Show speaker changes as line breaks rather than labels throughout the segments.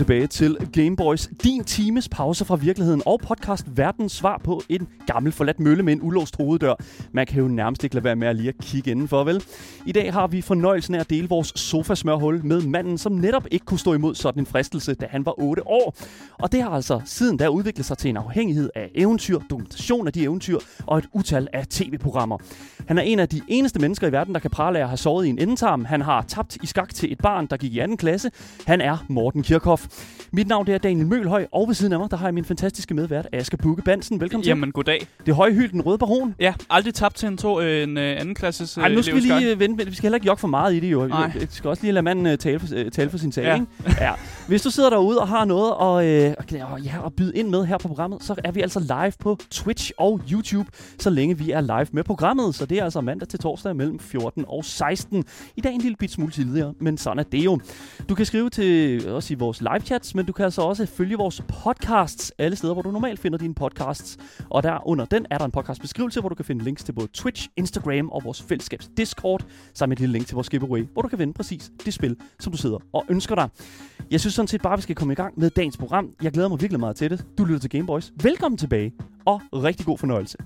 tilbage til Gameboys, din times pause fra virkeligheden og podcast verdens svar på en gammel forladt mølle med en ulåst hoveddør. Man kan jo nærmest ikke lade være med at lige at kigge indenfor, vel? I dag har vi fornøjelsen af at dele vores sofasmørhul med manden, som netop ikke kunne stå imod sådan en fristelse, da han var 8 år. Og det har altså siden da udviklet sig til en afhængighed af eventyr, dokumentation af de eventyr og et utal af tv-programmer. Han er en af de eneste mennesker i verden, der kan prale af at have sovet i en endetarm. Han har tabt i skak til et barn, der gik i anden klasse. Han er Morten Kirchhoff. Mit navn det er Daniel Mølhøj, og ved siden af mig, der har jeg min fantastiske medvært, Aske Bukke Bansen. Velkommen til.
Jamen, goddag.
Det høje hyld, den røde baron.
Ja, aldrig tabt til en, to, øh, en øh, anden klasses øh,
Ej, nu skal vi lige øh, vente. Vi skal heller ikke jogge for meget i det, jo.
Nej.
Vi skal også lige lade manden øh, tale for, øh, tale for sin sag,
Ja.
ikke? Ja. Hvis du sidder derude og har noget at, øh, og, ja, at byde ind med her på programmet, så er vi altså live på Twitch og YouTube, så længe vi er live med programmet. Så det er altså mandag til torsdag mellem 14 og 16. I dag en lille bit smule tidligere, men sådan er det jo. Du kan skrive til os i vores live chats, men du kan altså også følge vores podcasts alle steder, hvor du normalt finder dine podcasts. Og der under den er der en podcastbeskrivelse, hvor du kan finde links til både Twitch, Instagram og vores fællesskabs Discord, sammen et lille link til vores giveaway, hvor du kan vinde præcis det spil, som du sidder og ønsker dig. Jeg synes sådan set bare, vi skal komme i gang med dagens program. Jeg glæder mig virkelig meget til det. Du lytter til Gameboys. Velkommen tilbage, og rigtig god fornøjelse.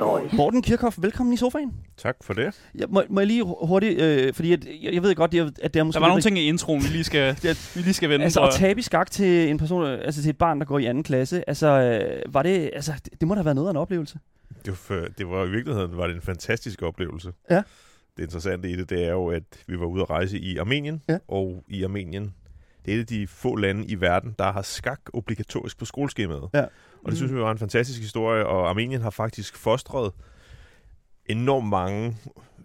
Morten Kirchhoff, velkommen i sofaen.
Tak for det.
Jeg, må, må jeg lige hu- hurtigt, øh, fordi at, jeg, jeg ved godt, at at det er måske...
Der var nogle
lidt-
ting i introen, vi lige skal, vi lige skal vende.
Altså at tabe i skak til en person, altså til et barn, der går i anden klasse, altså øh, var det, altså det, det må da have været noget af en oplevelse.
Det var, det var i virkeligheden var det en fantastisk oplevelse.
Ja.
Det interessante i det, det er jo, at vi var ude at rejse i Armenien,
Ja.
og i Armenien, det er et af de få lande i verden, der har skak obligatorisk på skoleskemaet.
Ja.
Og det
Mm.
synes vi var en fantastisk historie, og Armenien har faktisk fostret enormt mange,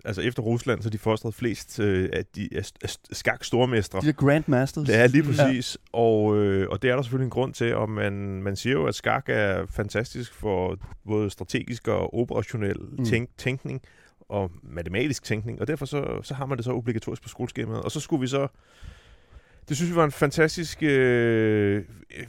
altså efter Rusland, så de fostret flest øh, af de af, af skak stormestre.
De der Grandmasters.
Det er lige præcis, ja. og, øh, og det er der selvfølgelig en grund til, og man, man siger jo, at skak er fantastisk for både strategisk og operationel
mm.
tænk, tænkning og matematisk tænkning, og derfor så, så har man det så obligatorisk på skoleskemaet, og så skulle vi så, det synes vi var en fantastisk øh, øh,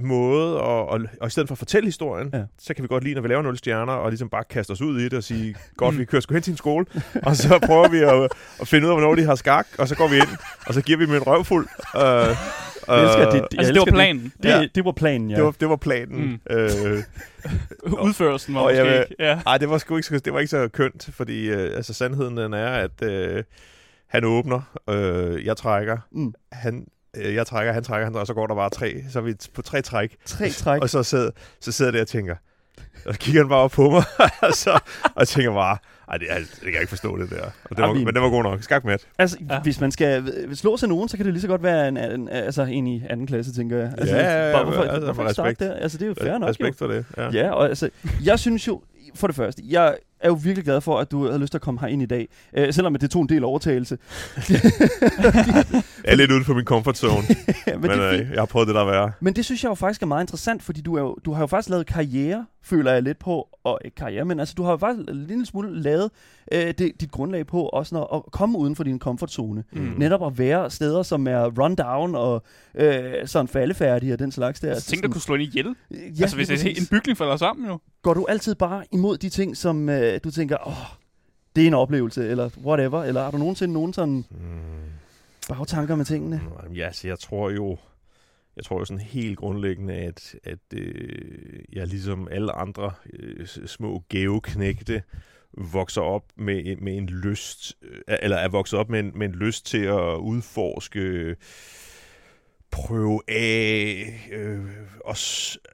måde, og, og, og i stedet for at fortælle historien,
Ja.
så kan vi godt lide, når vi laver 0 stjerner, og ligesom bare kaste os ud i det og sige, godt, vi kører sgu hen til en skole, og så prøver vi at, at finde ud af, hvornår de har skak, og så går vi ind, og så giver vi dem en røvfuld. Øh,
Jeg elsker det. Jeg
Altså, det var planen.
Det,
Ja.
det, det var planen, ja.
det, var, det var planen.
Mm.
Øh,
Udførelsen var
og jeg
måske
vil-
ikke. Ja.
ej, det var sgu ikke, det var ikke så kønt, fordi øh, altså, sandheden den er, at øh, han åbner, øh, jeg trækker,
Mm.
han, øh, jeg trækker, han trækker, han trækker, og så går der bare tre, så er vi på tre træk,
Tre træk.
og så sidder, så sidder jeg der og tænker, og så kigger han bare op på mig, og, så, og tænker bare, ej, det, er, det kan jeg ikke forstå det der. Og det var, men det var god nok. Skak med.
Altså,
Ja.
hvis man skal slå sig nogen, så kan det lige så godt være en, en, altså, en i anden klasse, tænker jeg. Altså,
Ja, ja, ja,
bare, hvorfor,
altså,
hvorfor
respekt.
der? Altså, det er jo fair nok,
Respekt for det. Ja.
Ja, og altså, jeg synes jo, for det første, jeg er jo virkelig glad for, at du havde lyst til at komme her ind i dag. Øh, selvom det tog en del overtagelse.
Jeg er lidt ude på min comfort zone,
men,
men,
det
øh, jeg har prøvet det, der er værre.
Men det synes jeg jo faktisk er meget interessant, fordi du, er jo, du har jo faktisk lavet karriere, føler jeg lidt på, og ikke karriere, men altså du har jo faktisk en lille smule lavet øh, det, dit grundlag på også når, at komme uden for din comfort zone.
Mm.
Netop at være steder, som er run down og øh, sådan faldefærdige og den slags der.
Altså, ting, der kunne slå en ihjel.
Ja,
altså, hvis det er en bygning falder sammen, jo.
Går du altid bare imod de ting, som øh, du tænker, åh, det er en oplevelse, eller whatever, eller har du nogensinde nogen sådan
Mm.
bagtanker med tingene?
Ja, så jeg tror jo, jeg tror jo sådan helt grundlæggende, at, at øh, jeg ligesom alle andre øh, små geoknægte vokser op med, med en lyst, øh, eller er vokset op med en, med en lyst til at udforske, prøve af, øh, og,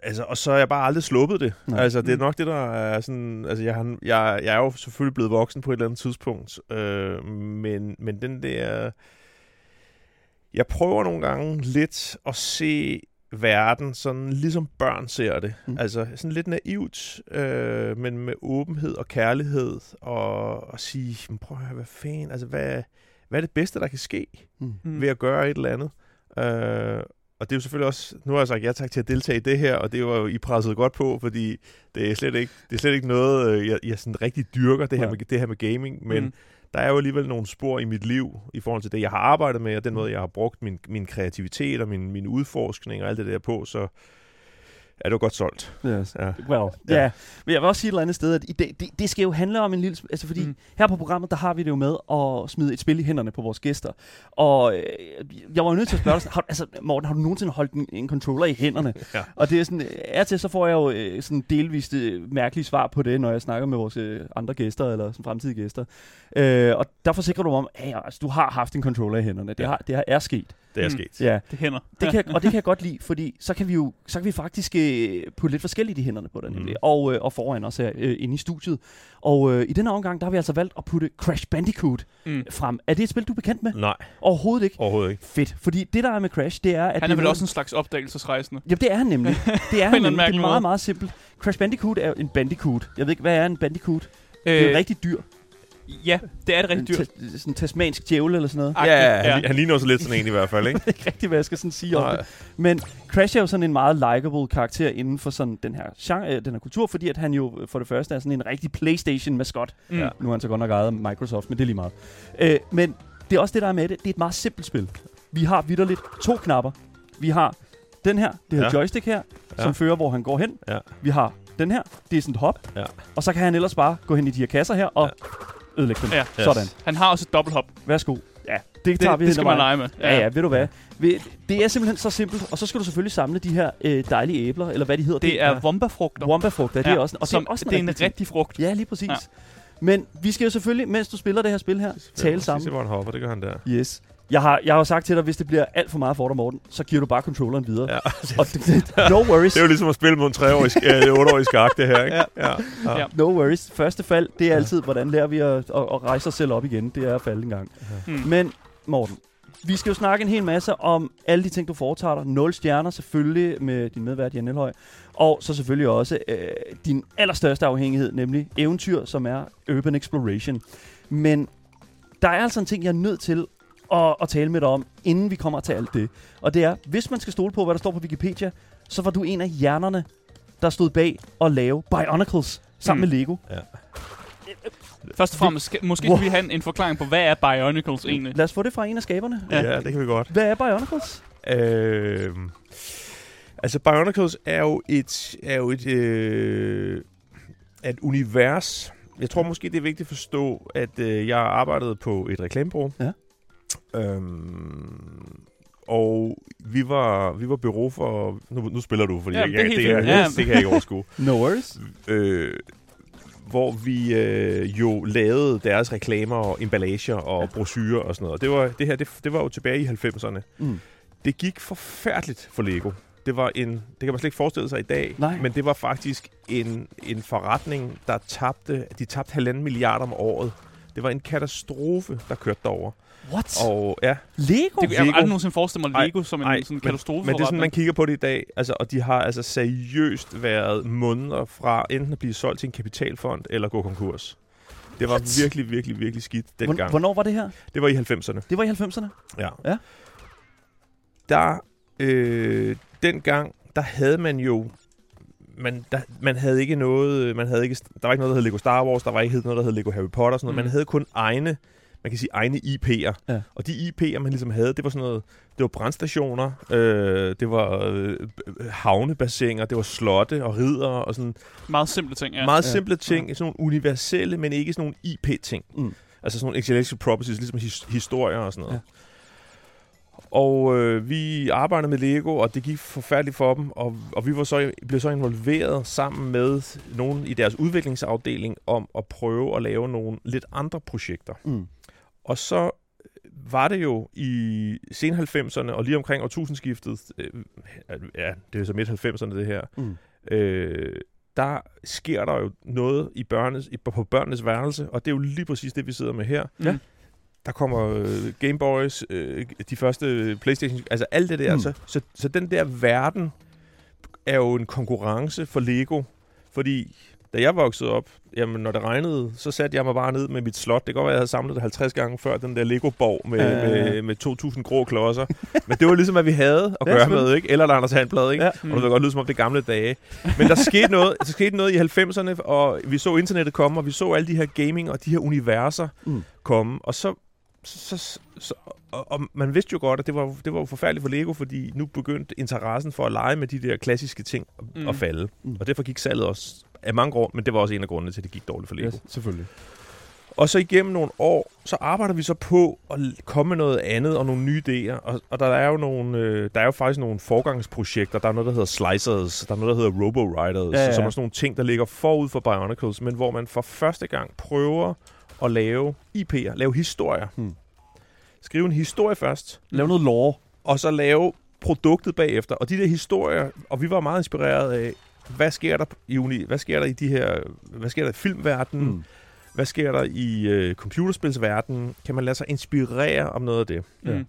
altså, og så er jeg bare aldrig sluppet det.
Nej.
Altså, det er
Mm.
nok det, der er sådan, altså, jeg, har, jeg, jeg er jo selvfølgelig blevet voksen på et eller andet tidspunkt, øh, men, men den der, jeg prøver nogle gange lidt at se verden sådan ligesom børn ser det.
Mm.
Altså sådan lidt naivt, øh, men med åbenhed og kærlighed, og, og sige, "Men prøv at høre, hvad fanden, altså hvad, hvad er det bedste, der kan ske
Mm.
Mm.
ved at gøre et eller andet? Øh, og det er jo selvfølgelig også, nu har jeg sagt ja tak til at deltage i det her, og det var jo I presset godt på, fordi det er slet ikke, det er slet ikke noget, øh, jeg, jeg sådan rigtig dyrker, det her,
Nej.
med, det her med gaming, men
Mm.
mm. der er jo alligevel nogle spor i mit liv i forhold til det, jeg har arbejdet med, og den måde, jeg har brugt min, min kreativitet og min, min udforskning og alt det der på, så er det jo godt solgt.
Yes.
Ja.
Well, ja.
Ja.
ja. Men jeg vil også sige et eller andet sted, at i det, det, det skal jo handle om en lille... Altså fordi mm. Her på programmet, der har vi det jo med at smide et spil i hænderne på vores gæster. Og øh, jeg var jo nødt til at spørge dig, har, altså Morten, har du nogensinde holdt en, en controller i hænderne?
Ja.
Og det er sådan, er til, så får jeg jo øh, sådan delvist øh, mærkelige svar på det, når jeg snakker med vores øh, andre gæster, eller sådan fremtidige gæster. Øh, og der forsikrer du om, at altså, du har haft en controller i hænderne. Det,
Ja.
har, det har, er sket.
Det er
Mm.
sket.
Ja.
Det hænder.
Det kan, og det kan jeg godt lide, fordi så kan vi jo så kan vi faktisk øh, putte lidt forskelligt i hænderne på nemlig,
Mm.
og, øh, og foran os her øh, inde i studiet. Og øh, i denne omgang, der har vi altså valgt at putte Crash Bandicoot
Mm.
frem. Er det et spil, du er bekendt med?
Nej,
Overhovedet ikke.
overhovedet ikke.
Fedt, fordi det der er med Crash, det er, at
Han
det
er vel også en slags opdagelsesrejsende.
Jamen det er han nemlig. Det er han nemlig. Det er meget, meget simpelt. Crash Bandicoot er en bandicoot. Jeg ved ikke, hvad er en bandicoot?
Øh,
Det er jo rigtig dyr.
Ja, det er det rigtig
En
dyrt.
ta- sådan en tasmansk djævel eller sådan noget.
Agtigt,
Ja, han, han ligner også lidt sådan en i hvert fald, ikke?
Jeg ved ikke rigtig, hvad jeg skal sådan sige om
Nej.
det. Men Crash er jo sådan en meget likable karakter inden for sådan den her, genre, øh, den her kultur, fordi at han jo øh, for det første er sådan en rigtig Playstation-maskot.
Mm.
Ja.
Nu er han så godt nok ejet af Microsoft, men det er lige meget. Øh, men det er også det, der er med det. Det er et meget simpelt spil. Vi har vidderligt to knapper. Vi har den her, det her
Ja.
joystick her, som
Ja.
fører, hvor han går hen.
Ja.
Vi har den her, det er sådan et hop.
Ja.
Og så kan han ellers bare gå hen i de her kasser her og ødelægge dem.
Ja.
Yes.
Sådan.
Han har også et dobbelthop.
Værsgo. Ja, det,
Det,
tager vi
det skal man lege med.
Ja, ja, ved du hvad? Det er simpelthen så simpelt, og så skal du selvfølgelig samle de her øh, dejlige æbler, eller hvad de hedder.
Det er vombafrugter.
Womba-frugter, det er også, og
som,
det er også
det er en
rigtig
rigtig frugt.
Ja, lige præcis.
Ja.
Ja. Men vi skal jo selvfølgelig, mens du spiller det her spil her, tale
Se,
sammen.
hvor han hopper, det gør han der.
Yes. Jeg har, jeg har jo sagt til dig, hvis det bliver alt for meget for dig, Morten, så giver du bare controlleren videre.
Ja.
Og det, det, no worries.
Det er jo ligesom at spille mod en 3-årig, sk- øh, 8-årig skak, det her, ikke?
Ja.
ja. ja.
Ja.
No worries. Første fald, det er altid, hvordan lærer vi at, at, at rejse os selv op igen. Det er at falde en gang.
Mm.
Men, Morten, vi skal jo snakke en hel masse om alle de ting, du foretager dig. 0 stjerner selvfølgelig med din medvært Jan Elhøj. Og så selvfølgelig også øh, din allerstørste afhængighed, nemlig eventyr, som er Urban Exploration. Men der er altså en ting, jeg er nødt til at, at tale med dig om, inden vi kommer til alt det. Og det er, hvis man skal stole på, hvad der står på Wikipedia, så var du en af hjernerne, der stod bag at lave Bionicles sammen
Mm.
med Lego.
Først og fremmest, skal, måske
Wow.
skal vi have en, en forklaring på, hvad er Bionicles egentlig?
Lad os få det fra en af skaberne.
Ja.
ja, det kan vi godt.
Hvad er Bionicles?
Øh, altså, Bionicles er jo et, er jo et, øh, et univers. Jeg tror måske, det er vigtigt at forstå, at øh, jeg arbejdede på et reklamebureau.
Ja.
Øhm, og vi var, vi var bureau for... Nu, nu spiller du, fordi
Ja,
jeg,
det er
jeg, det,
Ja.
det kan jeg ikke overskue.
No worries.
øh, hvor vi øh, jo lavede deres reklamer og emballager og ja. brochurer og sådan noget. Og det var, det her, det, det var jo tilbage i 90'erne.
Mm.
Det gik forfærdeligt for Lego. Det var en, det kan man slet ikke forestille sig i dag,
Nej.
men det var faktisk en, en forretning, der tabte, de tabte halvanden milliard om året. Det var en katastrofe, der kørte derover.
What?
Og ja,
Lego?
Det, jeg har aldrig nogensinde forestillet mig
Ej,
Lego som en
ej,
sådan
men-
katastrofe.
men det er sådan, man kigger på det i dag, altså, og de har altså seriøst været måneder fra enten at blive solgt til en kapitalfond eller gå konkurs. Det var
What?
virkelig, virkelig, virkelig skidt dengang.
Hvornår var det her?
Det var i 90'erne.
Det var i 90'erne?
Ja.
Ja.
Der, øh, dengang, der havde man jo, man, der, man havde ikke noget, man havde ikke, der var ikke noget, der hed Lego Star Wars, der var ikke noget, der hed Lego Harry Potter, og sådan noget.
Mm.
Man havde kun egne, man kan sige egne IP'er.
Ja.
Og de IP'er, man ligesom havde, det var sådan noget, det var brandstationer, øh, det var øh, havnebassiner, det var slotte og ridder og sådan
Meget simple ting, ja.
ja. meget
Ja.
simple ting, sådan nogle universelle, men ikke sådan nogle IP-ting.
Mm.
Altså sådan nogle intellectual properties, ligesom his- historier og sådan noget. Ja. Og øh, vi arbejdede med Lego, og det gik forfærdeligt for dem, og, og vi var så, blev så involveret sammen med nogen i deres udviklingsafdeling om at prøve at lave nogle lidt andre projekter.
Mm.
Og så var det jo i sen 90'erne, og lige omkring årtusindskiftet, øh, ja, det er så midt 90'erne det her,
Mm.
øh, der sker der jo noget i børnes, i, på børnenes værelse, og det er jo lige præcis det, vi sidder med her.
Ja.
Der kommer øh, Game Boys, øh, de første Playstation, altså alt det der.
Mm.
Så, så, så den der verden er jo en konkurrence for Lego, fordi da jeg voksede op, jamen når det regnede, så satte jeg mig bare ned med mit slot. Det kan godt være, at jeg havde samlet det 50 gange før, den der Lego-borg med,
ja.
med, med 2.000 grå klodser. Men det var ligesom, hvad vi havde at
Ja,
gøre med, ikke? Eller Anders Handblad, ikke?
Ja.
Ja. Og det var godt lyde som om det gamle dage. Men der skete noget, der skete noget i 90'erne, og vi så internettet komme, og vi så alle de her gaming og de her universer
Mm.
mm. komme. Og så, så, så, så og, og man vidste jo godt, at det var, det var jo forfærdeligt for Lego, fordi nu begyndte interessen for at lege med de der klassiske ting at,
Mm.
mm. at falde.
Mm.
Mm. Og derfor gik salget også af mange grunde, men det var også en af grundene til, at det gik dårligt for Lego.
Yes, selvfølgelig.
Og så igennem nogle år, så arbejder vi så på at komme med noget andet og nogle nye idéer. Og, og der er jo nogle, øh, der er jo faktisk nogle forgangsprojekter. Der er noget, der hedder Slicers. Der er noget, der hedder Robo Riders.
Ja, ja.
Som er sådan nogle ting, der ligger forud for Bionicles, men hvor man for første gang prøver at lave IP'er, lave historier.
Hmm.
Skrive en historie først,
Lav noget lore.
og så lave produktet bagefter. Og de der historier, og vi var meget inspireret af, hvad sker der i uni, hvad sker der i de her, hvad sker der i filmverdenen,
Mm.
hvad sker der i øh, computerspilsverdenen? Kan man lade sig inspirere om noget af det?
Mm.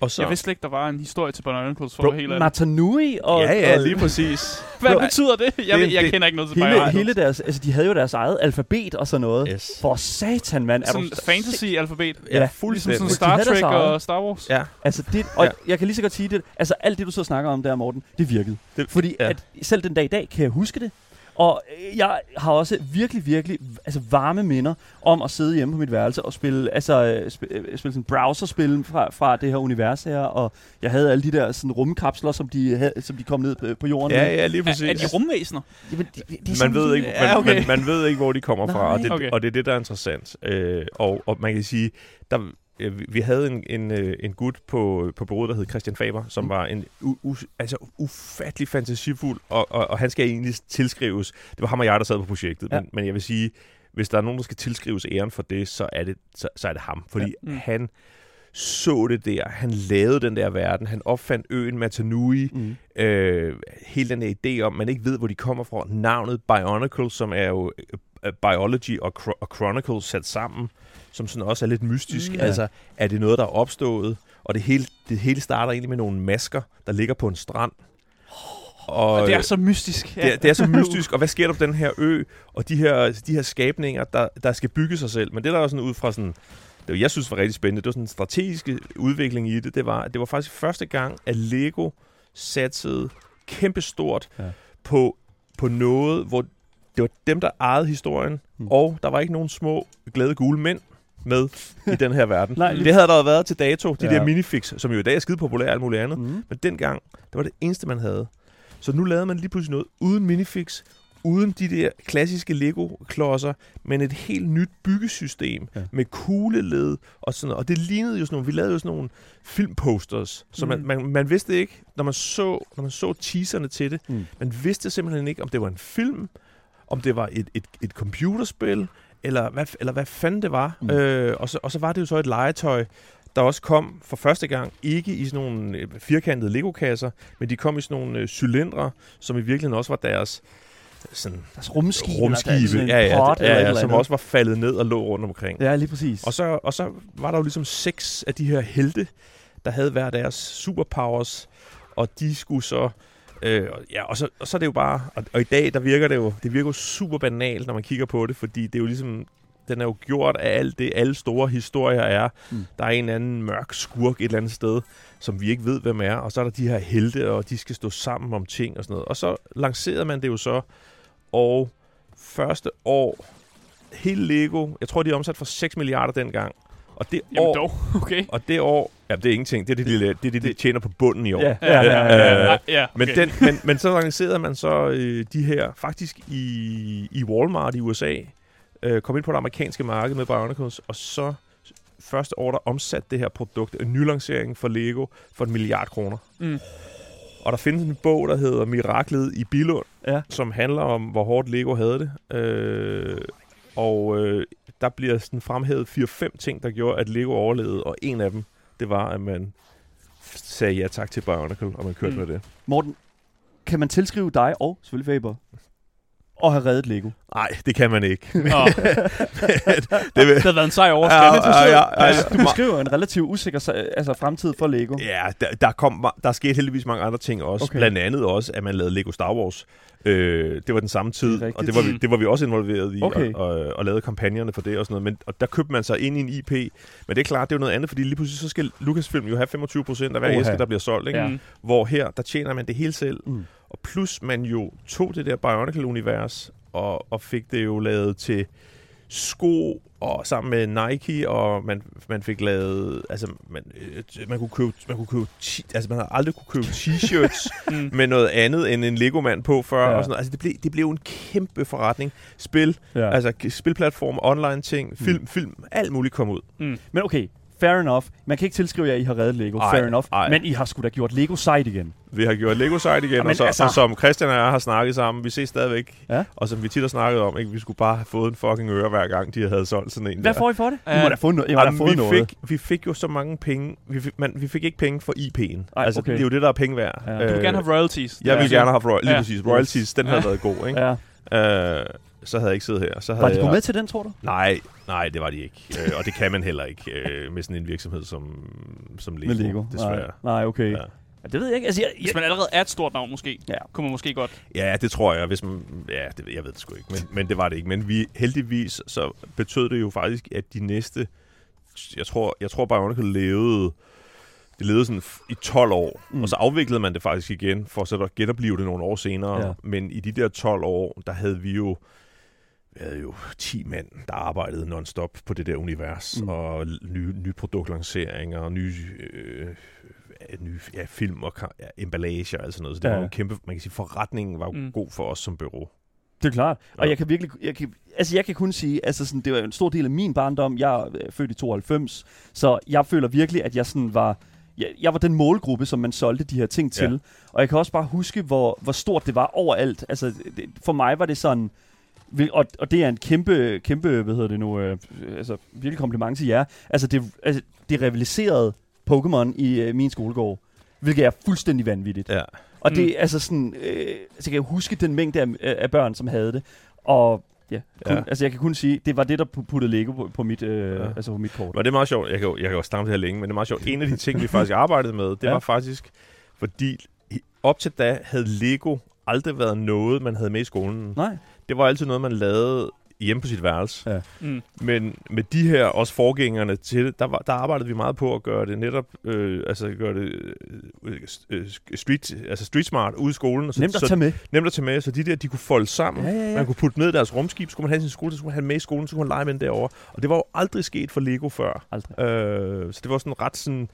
Og så...
Jeg vidste slet ikke, der var en historie til Bionicles, for
Bro,
ærlig.
Matanui og...
ja, ja, lige præcis.
Hvad
Bro,
betyder det? Jeg,
det-
jeg
det-
kender ikke noget til
hele,
Bionicles.
hele deres, altså, de havde jo deres eget alfabet og sådan noget.
Yes.
For satan, mand. Er
Sådan fantasy-alfabet.
Ja,
Ja,
Ligesom
fuldstændig.
sådan
De
Star Trek og Star Wars.
Ja,
Altså, det, og
Ja.
jeg kan lige så godt sige det. Altså, alt det, du så snakker om der, Morten, det virkede.
Det-
Fordi
ja.
at selv den dag i dag kan jeg huske det. Og øh, jeg har også virkelig, virkelig altså varme minder om at sidde hjemme på mit værelse og spille, altså, øh, sp- øh, spille sådan browserspil fra, fra det her univers her. Og jeg havde alle de der sådan, rumkapsler, som de, havde, som de kom ned på, på jorden
ja,
med.
ja, lige
Er,
præcis.
er de rumvæsener?
Jamen, det, det, er
man
sådan
ved, ikke, man,
Ja, okay.
man, man ved ikke, hvor de kommer fra, og det,
Nej. Okay.
og det er det, der er interessant. Øh, og, og man kan sige, der, vi- vi havde en, en, øh, en gut på, på bureauet, der hed Christian Faber, som
Mm.
var en u, u, altså ufattelig fantasifuld, og, og, og han skal egentlig tilskrives, det var ham og jeg, der sad på projektet,
Ja.
men, men jeg vil sige, hvis der er nogen, der skal tilskrives æren for det, så er det, så, så er det ham, fordi
Ja. Mm.
han så det der, han lavede den der verden, han opfandt øen Matanui,
Mm.
øh, hele den her idé om, man ikke ved, hvor de kommer fra. Navnet Bionicle, som er jo øh, Biology og, Chro- og Chronicle sat sammen, som sådan også er lidt mystisk.
Mm.
Mm,
Ja.
altså, er det noget, der er opstået? Og det hele, det hele starter egentlig med nogle masker, der ligger på en strand. Og,
Og det er
øh,
så mystisk.
det, er, det er så mystisk, og hvad sker der på den her ø, og de her, de her skabninger, der, der skal bygge sig selv. Men det der er sådan ud fra sådan, det jeg synes var rigtig spændende, det var sådan en strategisk udvikling i det, det var, det var faktisk første gang, at Lego satsede kæmpestort
Ja.
ja. på, på noget, hvor det var dem, der ejede historien,
hmm.
og der var ikke nogen små glade gule mænd med i den her verden.
Nej,
det havde der været til dato, de
Ja.
der minifix, som jo i dag er skide populære og alt muligt andet.
Mm.
Men dengang, det var det eneste, man havde. Så nu lavede man lige pludselig noget uden minifix, uden de der klassiske Lego-klodser, men et helt nyt byggesystem
Ja.
ja. med kugleled og sådan noget. Og det lignede jo sådan nogle, vi lavede jo sådan nogle filmposters, så man,
Mm.
man, man vidste ikke, når man så, når man så teaserne til det,
Mm.
man vidste simpelthen ikke, om det var en film, om det var et, et, et computerspil, eller hvad, eller hvad fanden det var.
Mm.
Øh, og, så, og så var det jo så et legetøj, der også kom for første gang, ikke i sådan nogle øh, firkantede Lego-kasser, men de kom i sådan nogle øh, cylindre, som i virkeligheden også var deres sådan,
Altså rumskibe. eller sådan
rumskibe,
en
ja, ja, ja, ja, som også var faldet ned og lå rundt omkring.
Ja, lige præcis.
Og så, og så var der jo ligesom seks af de her helte, der havde hver deres superpowers, og de skulle så... Øh, ja, og så, og så er det jo bare... Og, og i dag, der virker det jo, det virker jo super banalt, når man kigger på det, fordi det er jo ligesom... Den er jo gjort af alt det, alle store historier er.
Mm.
Der er en eller anden mørk skurk et eller andet sted, som vi ikke ved, hvem er. Og så er der de her helte, og de skal stå sammen om ting og sådan noget. Og så lancerede man det jo så, og første år, hele Lego, jeg tror, de er omsat for 6 milliarder dengang. Og det
Jamen
år,
dog, okay.
og det år, ja, det er ingenting. Det er det, de, det, er det, de tjener på bunden i år.
Ja, ja, ja, ja, ja.
ja, ja okay.
Men, den, men, men så lancerede man så øh, de her, faktisk i, i Walmart i USA, øh, kom ind på det amerikanske marked med Bionicles, og så første år, der omsatte det her produkt, en nylancering for Lego, for en milliard kroner.
Mm.
Og der findes en bog, der hedder Miraklet i Bilund,
Ja.
som handler om, hvor hårdt Lego havde det. Øh, og øh, der bliver sådan fremhævet 4-5 ting, der gjorde, at Lego overlevede, og en af dem, det var, at man sagde ja tak til Bionicle, og man kørte
Mm.
med det.
Morten, kan man tilskrive dig og selvfølgelig Faber at have reddet Lego?
Nej, det kan man ikke. Det,
det havde været en sej
Ja,
overskrift.
ja, ja, ja.
Altså, du beskriver en relativt usikker altså, fremtid for Lego.
Ja, der, der, kom, der skete heldigvis mange andre ting også.
Okay.
Blandt andet også, at man lavede Lego Star Wars. Øh, det var den samme tid,
Det
og det var, vi, det var vi også involveret i,
Okay.
og, og, og lavede kampagnerne for det og sådan noget. Men, og der købte man sig ind i en IP. Men det er klart, det er jo noget andet, fordi lige pludselig så skal Lucasfilm jo have 25 procent af hver æske, der bliver solgt. Ikke?
Ja.
Hvor her, der tjener man det hele selv.
Mm.
Og plus man jo tog det der Bionicle-univers, og, og fik det jo lavet til sko og sammen med Nike og man, man fik lavet altså man, øh, man kunne købe man kunne købe altså man har aldrig kunne købe t-shirts
Mm.
med noget andet end en Lego mand på før
Ja.
og sådan noget. altså det blev det blev en kæmpe forretning spil
Ja.
altså spilplatform online ting film
Mm.
film alt muligt kom ud
Mm.
Men okay, fair enough. Man kan ikke tilskrive jer, at I har reddet Lego.
Ej,
fair enough.
ej.
Men I har sgu da gjort Lego sejt igen.
vi har gjort Lego site igen
Jamen,
og, så,
altså-
og som Christian og jeg har snakket sammen vi ses stadigvæk
Ja.
og som vi tit har snakket om ikke vi skulle bare have fået en fucking øre hver gang de havde solgt sådan en
Hvad
der.
får I for det? I
Ja.
må da få noget. I må da
Jamen,
få
vi,
noget.
fik, vi fik jo så mange penge. Vi fik, man, vi fik ikke penge for IP'en.
Ej,
altså,
okay.
Det er jo det, der er penge værd.
Ja.
Du vil gerne have royalties.
Jeg
Ja.
gerne have haft royal, lige
Ja.
præcis. Royalties, den havde
Ja.
været god, ikke?
Ja.
Øh, så havde jeg ikke siddet her. Så havde
Var de
jeg,
gået med til den, tror du?
Nej, nej, det var de ikke. Øh, og det kan man heller ikke øh, med sådan en virksomhed som, som Lego,
Med Lego?
desværre.
Nej, nej okay. Ja.
Ja.
Det ved jeg ikke. Altså, jeg, jeg,
Hvis man allerede er et stort navn, måske,
Ja.
kunne man måske godt.
Ja, det tror jeg. Hvis man, ja, det, jeg ved det sgu ikke, men, men det var det ikke. Men vi, heldigvis så betød det jo faktisk, at de næste, jeg tror, jeg tror Bionicle levede, det levede sådan i 12 år,
Mm.
og så afviklede man det faktisk igen, for så at genopleve det nogle år senere.
Ja.
Men i de der 12 år, der havde vi jo, vi havde jo 10 mænd, der arbejdede non-stop på det der univers,
Mm.
og nye, nye produktlanceringer, og nye, øh, nye ja, film og ja, emballage og sådan noget. Så det
Ja.
var en kæmpe, man kan sige, forretningen var
Mm.
mm. god for os som bureau.
Det er klart. Og
Ja.
jeg kan virkelig, jeg kan, altså jeg kan kun sige, altså sådan, det var en stor del af min barndom. Jeg er øh, født i 92, så jeg føler virkelig, at jeg sådan var, jeg, jeg var den målgruppe, som man solgte de her ting til.
Ja.
Og jeg kan også bare huske, hvor, hvor stort det var overalt. Altså det, for mig var det sådan, og, og det er en kæmpe, kæmpe, hvad hedder det nu, øh, altså virkelig kompliment til jer. Altså det, altså, det rivaliserede Pokémon i øh, min skolegård, hvilket er fuldstændig vanvittigt.
Ja.
Og
Mm.
det er altså sådan, øh, altså jeg kan huske den mængde af, af børn, som havde det. Og ja, kun, ja. Altså jeg kan kun sige, det var det, der pu- puttede Lego på, på mit, øh, ja. Altså på mit kort.
Og det er meget sjovt. Jeg kan jo, jeg kan jo stamme det her længe, men det er meget sjovt. En af de ting, vi faktisk arbejdede med, det
Ja.
var faktisk, fordi op til da havde Lego aldrig været noget, man havde med i skolen.
Nej.
Det var altid noget, man lavede hjemme på sit værelse.
Ja.
Mm.
Men med de her, også forgængerne til det, der, var, der arbejdede vi meget på at gøre det netop, øh, altså gøre det øh, øh, street, altså street smart ude i skolen. Og Så,
Nemt at
så,
tage med.
nemt at tage med, så de der, de kunne folde sammen.
Ja, ja, ja.
Man kunne putte ned i deres rumskib, så kunne man have sin skole, så skulle man have med i skolen, så kunne man lege med den derovre. Og det var jo aldrig sket for Lego før.
Aldrig.
Øh, så det var sådan ret sådan,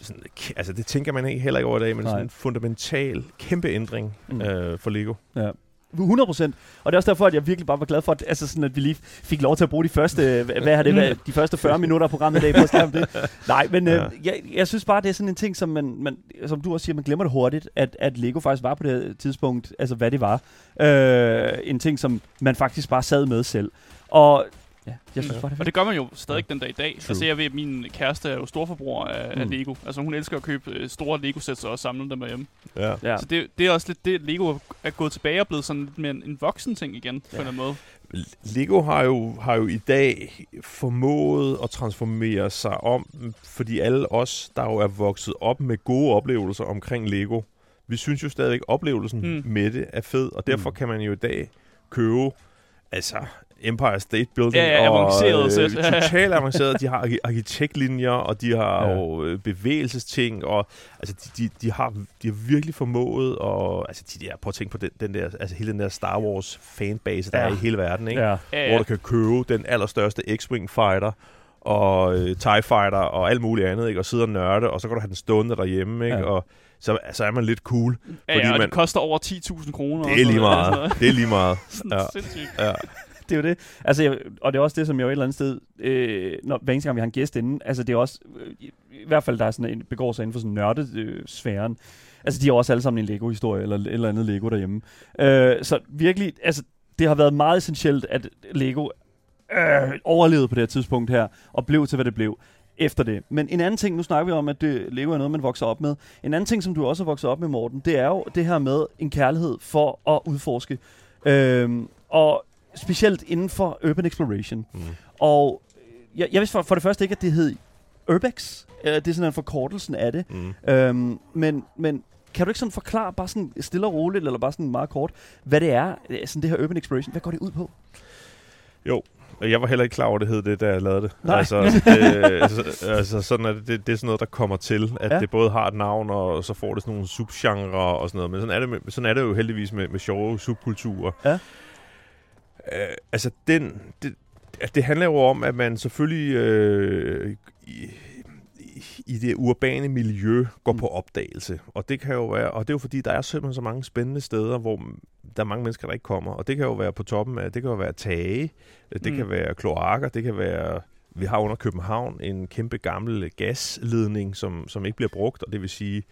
sådan, altså det tænker man ikke heller ikke over i dag, men
Nej.
sådan en fundamental, kæmpe ændring
Mm.
øh, for Lego.
100 procent. Og det er også derfor, at jeg virkelig bare var glad for, at, altså sådan, at vi lige fik lov til at bruge de første, øh, hvad har det været, de første 40 minutter af programmet i dag på at det. Nej, men øh,
Ja.
jeg, jeg synes bare, det er sådan en ting, som, man, man, som du også siger, man glemmer det hurtigt, at, at Lego faktisk var på det her tidspunkt, altså hvad det var. Øh, en ting, som man faktisk bare sad med selv. Og ja, jeg synes
Mm.
det er
Og det gør man jo stadig den dag i dag.
True.
Altså jeg ved, at min kæreste er jo storforbruger af, mm. af. Lego. Altså hun elsker at købe øh, store Lego-sæt og samle dem derhjemme.
Ja.
Ja.
Ja. Så det, det er også lidt det, Lego er gået tilbage og blevet sådan lidt mere en, en voksen ting igen, på
Ja.
en eller anden måde.
Lego har jo, har jo i dag formået at transformere sig om, fordi alle os, der jo er vokset op med gode oplevelser omkring Lego, vi synes jo stadigvæk, at oplevelsen
mm.
med det er fed, og derfor
Mm.
kan man jo i dag købe altså Empire State Building
Ja, ja,
og
avancerede sæt.
totalt avanceret. De har arki- arkitektlinjer, og de har
Ja.
jo øh, bevægelsesting, og altså, de, de, de, har, de har virkelig formået, og altså, de der, prøv at tænke på den, den der, altså hele den der Star Wars fanbase, der
Ja.
er i hele verden, ikke?
Ja.
Ja,
hvor
ja.
du kan købe den allerstørste X-Wing fighter og øh, TIE fighter og alt muligt andet, ikke? og sidde og nørde, og så kan du have den stående derhjemme, ikke?
Ja.
og så, så er man lidt cool.
ja,
fordi
ja og
man-
det koster over 10.000 kroner.
Det er lige meget. Det er lige meget. Ja.
sindssygt.
Ja
det er jo det. Altså, jeg, og det er også det, som jeg jo et eller andet sted, øh, når, hver eneste gang vi har en gæst inden, altså det er også, øh, i, i hvert fald der er sådan en, begår sig inden for sådan nørdesfæren, sfæren. altså de har også alle sammen en Lego-historie, eller et eller andet Lego derhjemme. Øh, så virkelig, altså det har været meget essentielt, at Lego øh, overlevede på det her tidspunkt her, og blev til, hvad det blev efter det. Men en anden ting, nu snakker vi om, at det, Lego er noget, man vokser op med. En anden ting, som du også har vokset op med, Morten, det er jo det her med en kærlighed for at udforske Øhm, og specielt inden for urban exploration.
Mm.
Og jeg, jeg vidste for, for det første ikke, at det hed Urbex. Det er sådan en forkortelsen af det.
Mm.
Øhm, men, men kan du ikke sådan forklare, bare sådan stille og roligt, eller bare sådan meget kort, hvad det er, øh, sådan det her urban exploration, hvad går det ud på?
Jo, jeg var heller ikke klar over, det hed det, da jeg lavede det.
Nej.
Altså, det, altså, altså sådan er det, det, det er sådan noget, der kommer til, at
Ja.
det både har et navn, og så får det sådan nogle subgenre og sådan noget. Men sådan er det, sådan er det jo heldigvis med, med sjove subkulturer.
Ja.
Øh, altså, den, det, det handler jo om, at man selvfølgelig øh, i, i- det urbane miljø går
Mm.
på opdagelse. Og det kan jo være, og det er jo fordi, der er simpelthen så mange spændende steder, hvor der er mange mennesker, der ikke kommer. Og det kan jo være på toppen af, det kan jo være tage, det
Mm.
mm. kan være kloakker, det kan være... Vi har under København en kæmpe gammel gasledning, som, som ikke bliver brugt, og det vil sige,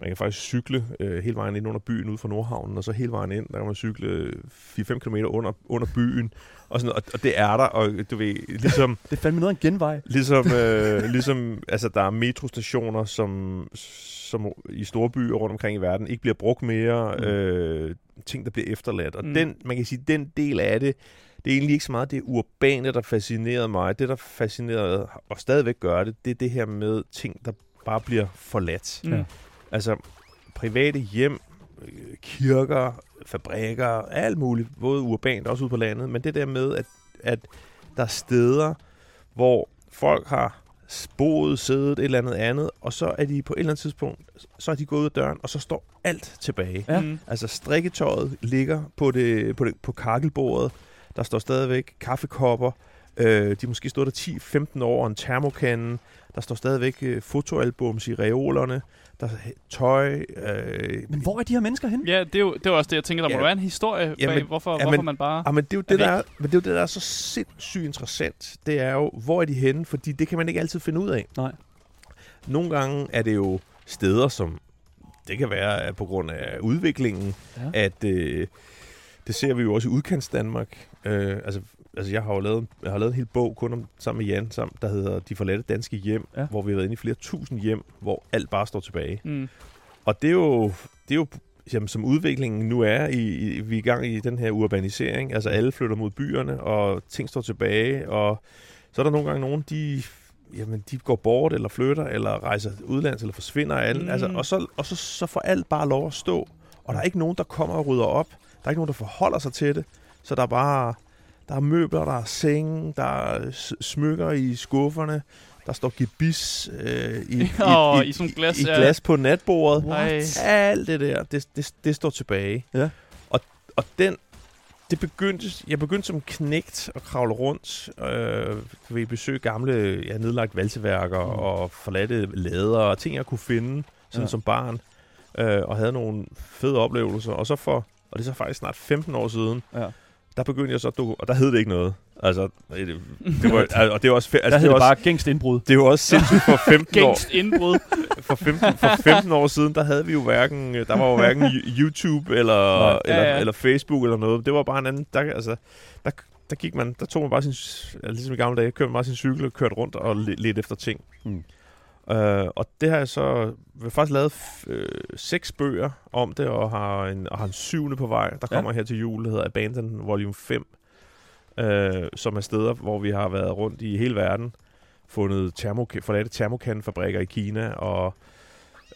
man kan faktisk cykle øh, hele vejen ind under byen ude fra Nordhavnen, og så hele vejen ind, der kan man cykle 4-5 km under, under byen, og, sådan, og, og det er der, og du ved, ligesom,
Det er fandme noget af en genvej.
ligesom, øh, ligesom altså, der er metrostationer, som, som i store byer rundt omkring i verden ikke bliver brugt mere,
Mm.
øh, ting, der bliver efterladt, og
mm.
den, man kan sige, den del af det, det er egentlig ikke så meget det urbane, der fascinerede mig. Det, der fascinerede og stadigvæk gør det, det er det her med ting, der bare bliver forladt.
Mm.
Altså private hjem, øh, kirker, fabrikker, alt muligt, både urbant og også ude på landet, men det der med, at, at der er steder, hvor folk har boet, siddet, et eller andet andet, og så er de på et eller andet tidspunkt, så er de gået ud af døren, og så står alt tilbage.
Ja.
Mm.
Altså strikketøjet ligger på, det, på, det, på kakkelbordet. Der står stadigvæk kaffekopper. Øh, de måske stået der 10-15 år, og en termokande. Der står stadigvæk øh, fotoalbums i reolerne. Der er tøj. Øh,
Men hvor er de her mennesker henne?
Ja, det er, jo, det er også det, jeg tænker, der må
Ja.
være en historie bag,
Jamen,
hvorfor,
jamen,
hvorfor man bare...
ah, men det er jo det,
det
der er, men det er jo det, der er så sindssygt interessant. Det er jo, hvor er de henne? Fordi det kan man ikke altid finde ud af.
Nej.
Nogle gange er det jo steder, som det kan være at på grund af udviklingen,
Ja.
at øh, det ser vi jo også i udkants Danmark. Øh, altså, altså jeg har jo lavet, jeg har lavet en hel bog kun om, sammen med Jan, sammen, der hedder De forladte danske hjem,
Ja.
hvor vi har været inde i flere tusind hjem, hvor alt bare står tilbage.
Mm.
Og det er jo, det er jo jamen, som udviklingen nu er, i, i, vi er i gang i den her urbanisering, altså alle flytter mod byerne, og ting står tilbage, og så er der nogle gange nogen, de, jamen, de går bort, eller flytter, eller rejser udlands, eller forsvinder
Mm.
mm. altså, og, så, og så, så får alt bare lov at stå, og der er ikke nogen, der kommer og rydder op, der er ikke nogen, der forholder sig til det, så der er bare, der er møbler, der er senge, der er smykker i skufferne, der står gebis øh, i, i,
Åh,
i,
i sådan glas,
i
ja.
glas på natbordet.
What?
Alt det der, det, det, det står tilbage.
Ja.
Og, og den, det begyndte, jeg begyndte som knægt at kravle rundt øh, ved at besøge gamle, ja, nedlagt valseværker
Mm.
og forladte lader og ting, jeg kunne finde sådan
ja.
som barn. Øh, og havde nogle fede oplevelser. Og så for, og det er så faktisk snart 15 år siden,
Ja.
Der begyndte jeg så, at doku- og der hed det ikke noget. Altså, det, det var, og det er også,
Altså,
altså,
der
det
hed det
også,
bare gængst indbrud.
det jo også sindssygt for 15 år
Gængst indbrud.
for 15, for 15 år siden, der havde vi jo hverken, der var jo hverken YouTube eller,
Nej.
Ja,
eller,
ja.
eller Facebook eller noget. Det var bare en anden, der, altså, der, der gik man, der tog man bare sin, altså, ligesom i gamle dage, kørte man bare sin cykel og kørte rundt og ledte efter ting.
Mm.
Uh, og det har jeg så, vi har faktisk lavet f- øh, seks bøger om det, og har en, og har en syvende på vej, der
Ja.
kommer her til jul, der hedder Abandon Volume 5, øh, som er steder, hvor vi har været rundt i hele verden, fundet termoka- forladte termokanfabrikker i Kina, og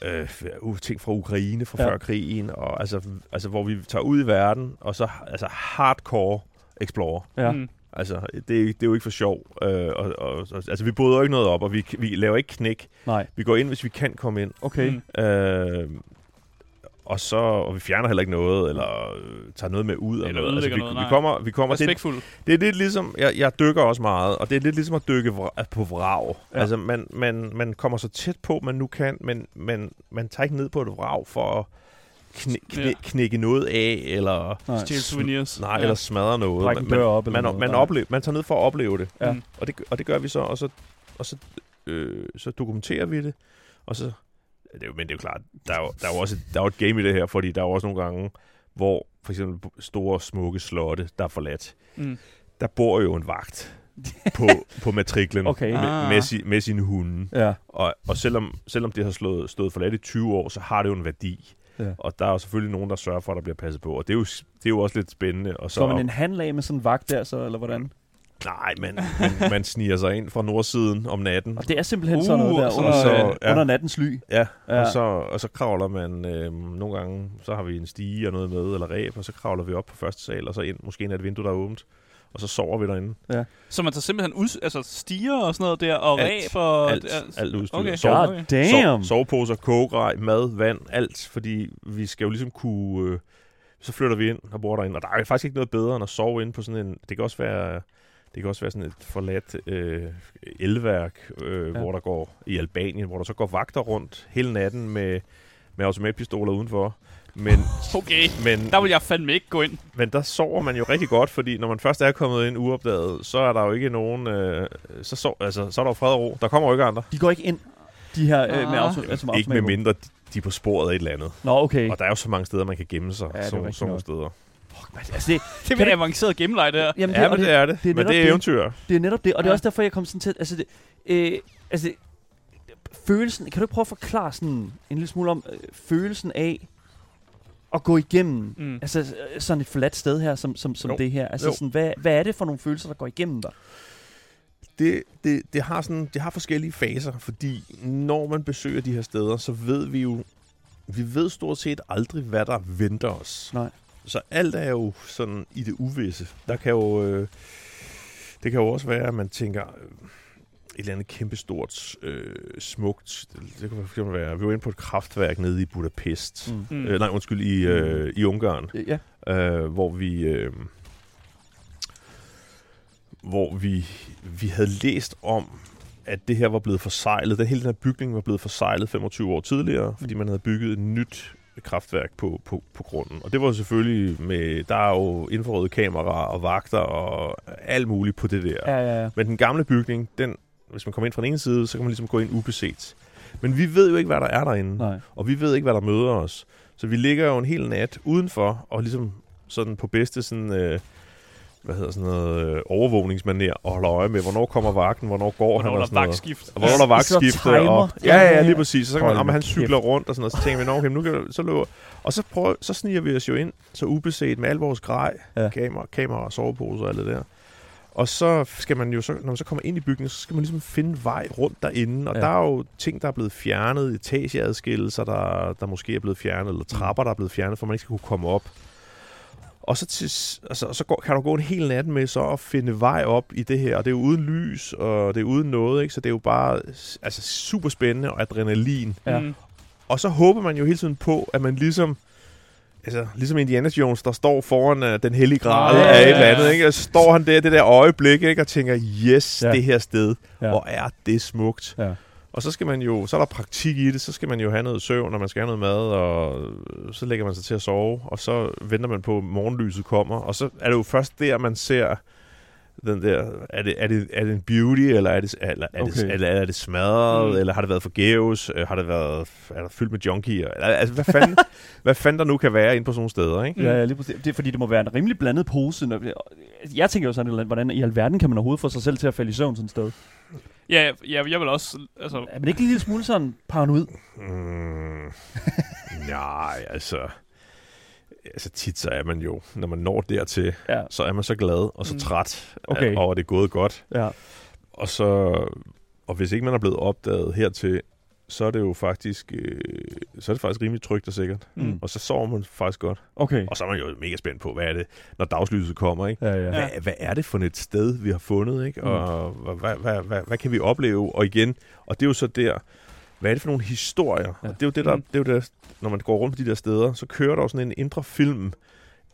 øh, uh, ting fra Ukraine fra
ja.
før krigen, og altså, altså, hvor vi tager ud i verden, og så altså hardcore explorer.
Ja.
Mm. Altså, det, er- det er jo ikke for sjov. Øh, og, og, og, altså, vi bryder jo ikke noget op, og vi, vi laver ikke knæk.
Nej,
Vi går ind, hvis vi kan komme ind.
okay.
Mm.
Øh, og så og vi fjerner heller ikke noget, eller øh, tager noget med ud.
Eller
noget. Altså, vi,
noget,
vi kommer, vi kommer det,
Respektfuld.
det er lidt ligesom, jeg, jeg dykker også meget, og det er lidt ligesom at dykke vra- på vrag.
Ja.
Ja. Altså, man, man, man kommer så tæt på, man nu kan, men man, man tager ikke ned på et vrag for at knæ, knæ,
Ja.
knække noget af, eller.
Stjæle souvenirs.
nej, ja. eller smadre noget.
Brække en
man,
dør op eller
man,
noget.
man,
Nej.
oplever, man tager ned for at opleve det.
Ja.
Mm.
Og det, og det gør vi så, og så, og så, øh, så dokumenterer vi det, og så, det er jo, men det er jo klart, der er jo, der er jo også et, der er jo et game i det her, fordi der er jo også nogle gange, hvor for eksempel store, smukke slotte, der er forladt,
Mm.
der bor jo en vagt på, på matriklen
Okay.
med,
Ah.
med, si, med sine hunde.
Ja,
Og, og selvom, selvom det har slået, stået forladt i 20 år, så har det jo en værdi.
Ja.
Og der er jo selvfølgelig nogen, der sørger for, at der bliver passet på. Og det er jo, det er jo også lidt spændende. Og så,
Så man en handlag med sådan en vagt der, så, eller hvordan?
Nej, men man, man sniger sig ind fra nordsiden om natten.
Og det er simpelthen sådan noget
Uh,
der under,
så-
øh,
ja.
under nattens ly.
Ja,
Ja.
Og, så, og så kravler man øh, nogle gange, så har vi en stige og noget med, eller ræb, og så kravler vi op på første sal, og så ind, måske ind af et vindue, der er åbent. Og så sover vi derinde.
Så man tager simpelthen ud, altså stiger og sådan noget der, og
Alt.
ræb og...
Alt,
ja,
alt udstyr.
Okay.
Sove,
God damn!
Sov, soveposer, kogegrej, mad, vand, alt. Fordi vi skal jo ligesom kunne... Øh, så flytter vi ind og bor derinde. Og der er faktisk ikke noget bedre end at sove inde på sådan en... Det kan også være... Det kan også være sådan et forladt øh, elværk, øh,
Ja.
ja. hvor der går i Albanien, hvor der så går vagter rundt hele natten med, med automatpistoler udenfor. Men,
Okay,
men,
der vil jeg fandme ikke gå ind.
men der sover man jo rigtig godt, fordi når man først er kommet ind uopdaget, så er der jo ikke nogen... Øh, så, sov, altså, så er der jo fred og ro. Der kommer jo ikke andre.
De går ikke ind, de her øh, med
Ah.
auto, altså med
Ikke med mindre de- de er på sporet af et eller andet.
Nå, okay.
Og der er jo så mange steder, man kan gemme sig.
Ja, det er
Ja,
rigtigt
sådan nogle
nok.
steder.
Altså, det,
Det er avanceret gennemleje der.
jamen,
Ja,
og
men det er det.
det er
men det er
det.
eventyr.
Det er netop det, og det er
Ja.
også derfor, jeg kom sådan til... Altså, det, øh, altså det, følelsen... Kan du ikke prøve at forklare sådan en lille smule om øh, følelsen af at gå igennem
Mm.
altså, øh, sådan et forladt sted her, som, som, som
Jo.
det her? Altså,
Jo.
sådan, hvad, hvad er det for nogle følelser, der går igennem dig?
Det, det, det, har sådan, det har forskellige faser, fordi når man besøger de her steder, så ved vi jo, vi ved stort set aldrig, hvad der venter os.
Nej.
Så alt er jo sådan i det uvisse. Der kan jo, øh, det kan jo også være, at man tænker, øh, et eller andet kæmpestort, øh, smukt. Det, det kan fx være, vi var inde på et kraftværk nede i Budapest. Mm.
Mm.
Øh, nej, undskyld, i, øh, i Ungarn.
Ja.
øh, hvor vi øh, hvor vi vi havde læst om at det her var blevet forsejlet. Den hele den her bygning var blevet forsejlet 25 år tidligere, fordi man havde bygget et nyt kraftværk på, på, på grunden. Og det var selvfølgelig med, der er jo infrarøde kameraer og vagter og alt muligt på det der.
Ja, ja, ja.
Men den gamle bygning, den, hvis man kommer ind fra den ene side, så kan man ligesom gå ind ubeset. Men vi ved jo ikke, hvad der er derinde.
Nej.
Og vi ved ikke, hvad der møder os. Så vi ligger jo en hel nat udenfor, og ligesom sådan på bedste sådan, øh, hvad hedder sådan noget, øh, overvågningsmanér, og holder øje med, hvornår kommer vagten, hvornår går han
Hvornår
og
der
sådan noget.
vagtskift.
Og hvornår der er
timer.
Og,
Ja,
ja, lige præcis. Så, så kan man, om han cykler rundt og sådan noget, så tænker vi, okay, nu kan, vi- så løber. Og så, prøver, så sniger vi os jo ind, så ubeset med al vores grej,
Ja.
kamera, kamera, soveposer og alt det der. Og så skal man jo, så, når man så kommer ind i bygningen, så skal man ligesom finde vej rundt derinde. Og
Ja.
der er jo ting, der er blevet fjernet, etageadskillelser, der, der måske er blevet fjernet, eller trapper, der er blevet fjernet, for man ikke skal kunne komme op. Og så, til, altså, så går, kan du gå en hel nat med så at finde vej op i det her. Og det er jo uden lys, og det er uden noget, ikke? Så det er jo bare altså, super spændende og adrenalin.
Ja.
Mm.
Og så håber man jo hele tiden på, at man ligesom... Altså, ligesom Indiana Jones, der står foran uh, den hellige grad
Ja,
ja, af et eller andet, ikke? Og så står han der, det der øjeblik, ikke? Og tænker, yes,
Ja.
det her sted,
ja.
hvor er det smukt.
Ja.
Og så skal man jo, så er der praktik i det, så skal man jo have noget søvn, og man skal have noget mad, og så lægger man sig til at sove, og så venter man på, at morgenlyset kommer, og så er det jo først der, man ser den der, er det, er det, er det en beauty, eller er det, eller er,
Okay.
det, eller er det smadret,
Mm.
eller har det været forgæves, Øh, har det været, er der fyldt med junkier, eller, altså hvad fanden, hvad fanden der nu kan være inde på sådan nogle steder, ikke?
Ja, ja, lige præcis. Det er fordi, det må være en rimelig blandet pose. Når, jeg tænker jo sådan, et eller andet, hvordan i alverden kan man overhovedet få sig selv til at falde i søvn sådan et sted?
Ja, ja, jeg vil også... Altså,
Er man ikke en lille smule sådan paranoid?
Mm, nej, altså... Altså tit så er man jo, når man når dertil,
Ja.
så er man så glad og så
Mm.
træt
Okay.
over, at det er gået godt.
Ja.
Og så, og hvis ikke man er blevet opdaget hertil, så er det jo faktisk, øh, så er det faktisk rimelig trygt og sikkert.
Mm.
Og så sover man faktisk godt.
Okay.
Og så er man jo mega spændt på, hvad er det, når dagslyset kommer, ikke?
Ja, ja.
Hvad, hvad er det for et sted, vi har fundet, ikke? Og hvad, hvad, hvad, hvad, hvad kan vi opleve? Og igen, og det er jo så der, hvad er det for nogle historier?
Ja.
Og det er jo det, der,
Mm.
det er jo det, når man går rundt på de der steder, så kører der jo sådan en indre film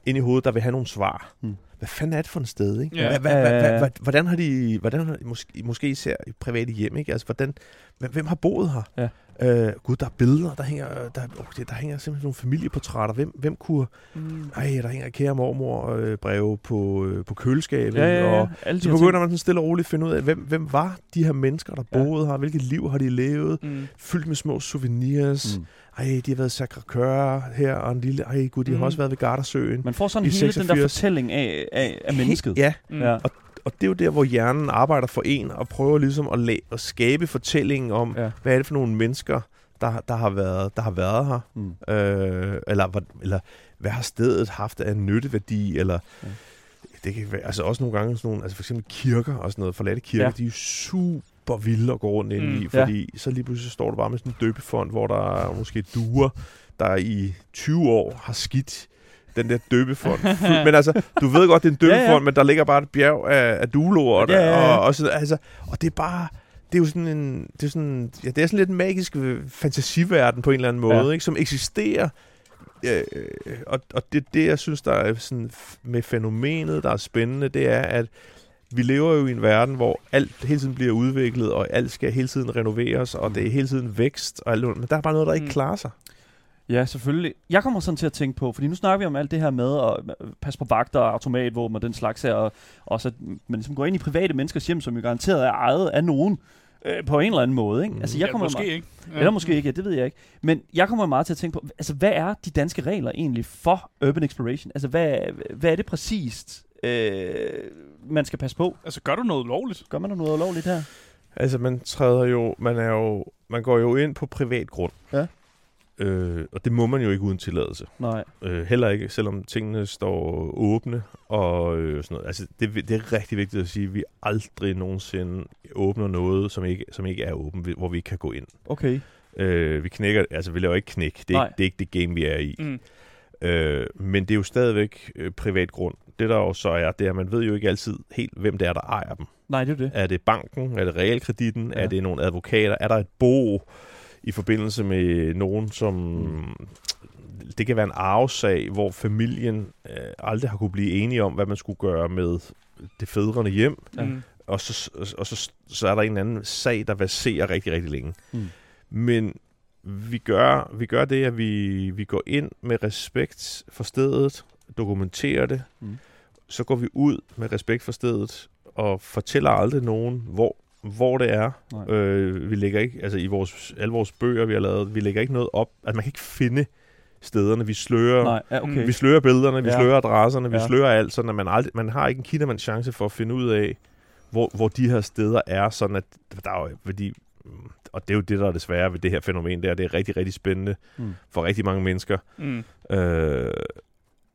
ind i hovedet, der vil have nogle svar.
Mm.
Hvad fanden er det for et sted, ikke?
Ja.
Ja.
hvad, hvad, hvordan har de, hvordan har, måske, måske især i private hjem, ikke? Altså, hvordan, hvem, hvem har boet her?
Ja.
Øh, gud, der er billeder, der hænger, der, okay, der hænger simpelthen nogle familieportrætter. Hvem, hvem kunne,
mm.
ej, der hænger kære mormor øh, breve på, øh, på køleskabet,
Ja, ja, ja.
og
Alle
så begynder
ting.
man sådan stille og roligt at finde ud af, hvem, hvem var de her mennesker, der
Ja.
boede her? Hvilket liv har de levet?
Mm.
Fyldt med små souvenirs.
Mm.
Ej, de har været i Sacré-Cœur her, og en lille... Ej, gud, de mm. Har også været ved Gardasøen.
Man får sådan hele den der
86.
fortælling af, af, af mennesket.
Ja,
Mm.
Ja.
og det er jo der, hvor hjernen arbejder for en, og prøver ligesom at, la- at skabe fortællingen om,
Ja.
hvad er det for nogle mennesker, der, der, har, været, der har været her.
Mm.
Øh, eller, hvad- eller hvad har stedet haft af nytteværdi, eller
Ja.
det kan være, altså også nogle gange sådan nogle, altså for eksempel kirker og sådan noget, forladte kirker,
Ja.
de er jo super vilde at gå rundt ind
Mm.
i, fordi ja. så lige pludselig står du bare med sådan en døbefond, hvor der er måske duer, der i 20 år har skidt den der døbefond. men altså, du ved godt, det er en
Ja, ja.
døbefond, men der ligger bare et bjerg af, af duelord,
Ja, ja, ja.
Og, og, så, altså, og det er bare, det er jo sådan en, det er sådan, ja, det er sådan lidt en magisk øh, fantasiverden på en eller anden måde,
Ja.
ja. ikke, som eksisterer. Øh, og, og det, det, jeg synes, der er sådan med fænomenet, der er spændende, det er, at vi lever jo i en verden, hvor alt hele tiden bliver udviklet, og alt skal hele tiden renoveres, og det er hele tiden vækst, og alt, men der er bare noget, der ikke
Mm.
klarer sig.
Ja, selvfølgelig. Jeg kommer sådan til at tænke på, fordi nu snakker vi om alt det her med at øh, passe på vagter og automatvåben og den slags her, og også at man ligesom går ind i private menneskers hjem, som jo garanteret er ejet af nogen øh, på en eller anden måde. Ikke?
Mm.
Altså, jeg
ja,
kommer
måske
meget,
ikke. Ja.
Eller måske ikke, ja, det ved jeg ikke. Men jeg kommer meget til at tænke på, altså hvad er de danske regler egentlig for urban exploration? Altså hvad, hvad er det præcist, øh, man skal passe på?
Altså, gør du noget lovligt?
Gør man noget ulovligt her?
Altså, man træder jo, man er jo, man går jo ind på privat grund.
Ja.
Øh, og det må man jo ikke uden tilladelse.
Nej.
Øh, heller ikke, selvom tingene står åbne og øh, sådan noget. Altså, det, det er rigtig vigtigt at sige, at vi aldrig nogensinde åbner noget, som ikke, som ikke er åbent, hvor vi ikke kan gå ind.
Okay.
Øh, vi knækker, altså vi laver ikke knæk. Det er, ikke, det er ikke det game, vi er i.
Mm.
Øh, men det er jo stadigvæk øh, privat grund. Det der jo så er, det er, at man ved jo ikke altid helt, hvem det er, der ejer dem.
Nej, det er det.
Er det banken? Er det realkreditten?
Ja.
Er det nogle advokater? Er der et bo i forbindelse med nogen, som...
Mm.
Det kan være en arvesag, hvor familien øh, aldrig har kunne blive enige om, hvad man skulle gøre med det fædrende hjem.
Ja.
Mm.
Og, så, og så, så er der en anden sag, der baserer rigtig, rigtig længe.
Mm.
Men vi gør, vi gør det, at vi, vi går ind med respekt for stedet, dokumenterer det,
Mm.
så går vi ud med respekt for stedet og fortæller aldrig nogen, hvor, hvor det er.
Nej.
Øh, vi lægger ikke, altså i vores, alle vores bøger, vi har lavet, vi lægger ikke noget op. Altså man kan ikke finde stederne. Vi slører,
Nej, ja, okay.
vi slører billederne, vi
Ja.
slører adresserne, vi
Ja.
slører alt, sådan at man, aldrig, man har ikke en kindermands chance for at finde ud af, hvor, hvor de her steder er, sådan at der er jo, fordi, mm, og det er jo det, der er det svære ved det her fænomen der, det er rigtig, rigtig spændende
Mm.
for rigtig mange mennesker.
Mm.
Øh,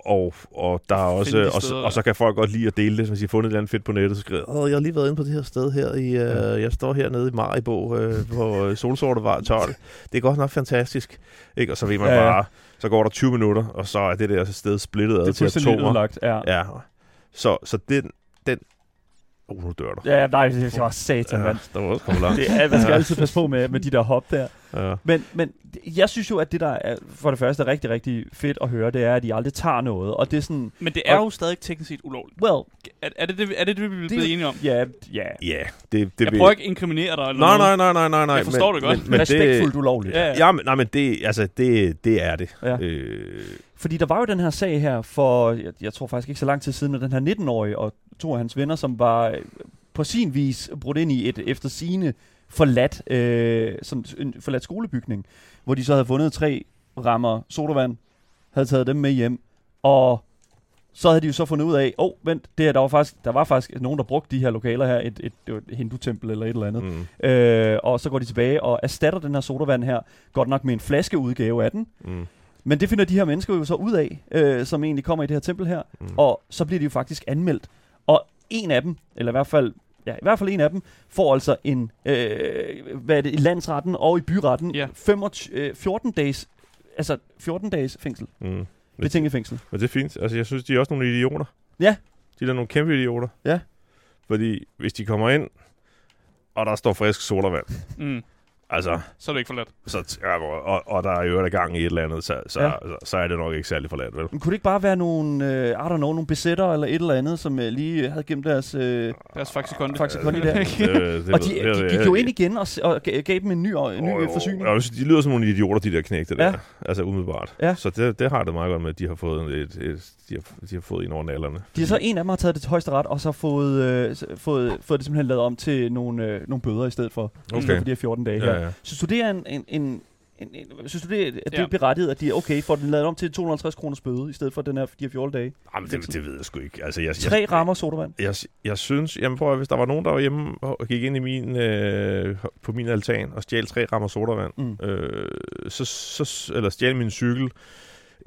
og, og der er også,
de
og, så-
steder,
og så kan folk godt lide at dele det, hvis de har fundet et eller andet fedt på nettet, så skriver Åh, jeg har lige været inde på det her sted her, i, øh, jeg står hernede i Maribo øh, på Solsortevej 12. Det er godt nok fantastisk. Ikke? Og så ved man
Ja,
bare, så går der 20 minutter, og så er det der sted splittet ad
det er
til
fuldstændig
atomer.
ødelagt. Ja.
Ja. Så, så den, den, uh, nu dør du.
Ja, nej, det var satan, mand.
der var også kommet langt.
Det er, man skal
Ja.
altid passe på med, med de der hop der.
Ja.
Men, men jeg synes jo, at det der er, for det første er rigtig, rigtig fedt at høre, det er, at de aldrig tager noget. Og det er sådan,
Men det er
Og-
jo stadig teknisk set ulovligt.
well,
Er, er, det, det, er det det, vi er
Det-
blevet enige om?
ja, ja.
Ja, det, det
Jeg prøver ikke at inkriminere dig eller
Nej,
noget.
nej, nej, nej, nej, nej.
Jeg forstår
men,
det godt.
Men, men
Respektfuldt ulovligt.
Ja, ja.
Ja, men, nej, men det, altså, det, det er det.
Ja.
Øh,
Fordi der var jo den her sag her for, jeg, jeg tror faktisk ikke så lang tid siden, med den her 19-årige og to af hans venner, som var øh, på sin vis brudt ind i et efter sine forladt, øh, sådan en forladt skolebygning, hvor de så havde fundet tre rammer sodavand, havde taget dem med hjem, og så havde de jo så fundet ud af, åh, oh, vent, det her, der var faktisk, der var faktisk nogen, der brugte de her lokaler her, et, et, et hindutempel eller et eller andet.
mm,
Øh, og så går de tilbage og erstatter den her sodavand her, godt nok med en flaskeudgave af den,
mm,
men det finder de her mennesker jo så ud af, øh, som egentlig kommer i det her tempel her.
mm.
Og så bliver de jo faktisk anmeldt. En af dem, eller i hvert fald, ja, i hvert fald en af dem, får altså en, øh, hvad er det, i landsretten og i byretten,
Ja.
25, øh, 14 dages, altså 14 dages fængsel.
Mm.
Betinget fængsel.
Men det er fint. Altså, jeg synes, de er også nogle idioter.
Ja.
De er nogle kæmpe idioter.
Ja.
Fordi hvis de kommer ind, og der står frisk sodavand,
Mm.
Altså,
Så er det ikke forladt.
så, ja, og, og der er jo der gang i et eller andet, så, så,
Ja.
ja. så, så er det nok ikke særlig forladt, vel?
Men kunne det ikke bare være nogle, øh, I don't know, nogle besættere eller et eller andet, som øh, lige havde gemt deres øh,
Deres Faxi Kondi.
Faxi Kondi der?
det, det,
og de,
det-
de gik jo ind igen og, og gav gav dem en ny, en ny
jo,
forsyning.
Synes, de lyder som nogle idioter, de der knægte
Ja.
der. Altså umiddelbart.
Ja.
Så det, det har det meget godt med, at de har fået, et, et, de har, de har fået en over nallerne.
De har så en af dem har taget det til højeste ret, og så fået, øh, fået, fået det simpelthen lavet om til nogle, øh, nogle bøder i stedet for,
Okay.
for de her 14 dage her.
Ja, ja.
Synes du, det er en, en, en en, en, synes du, det, er- at det
Ja.
er berettiget, at de okay, får den lavet om til 250 kroners bøde, i stedet for den her 4-14 dage?
Jamen, det, det ved jeg sgu ikke. Altså, jeg,
Tre rammer sodavand.
jeg, jeg synes, jamen prøv at, hvis der var nogen, der var hjemme og gik ind i min, øh, på min altan og stjal tre rammer sodavand,
Mm.
øh, så, så, eller stjal min cykel,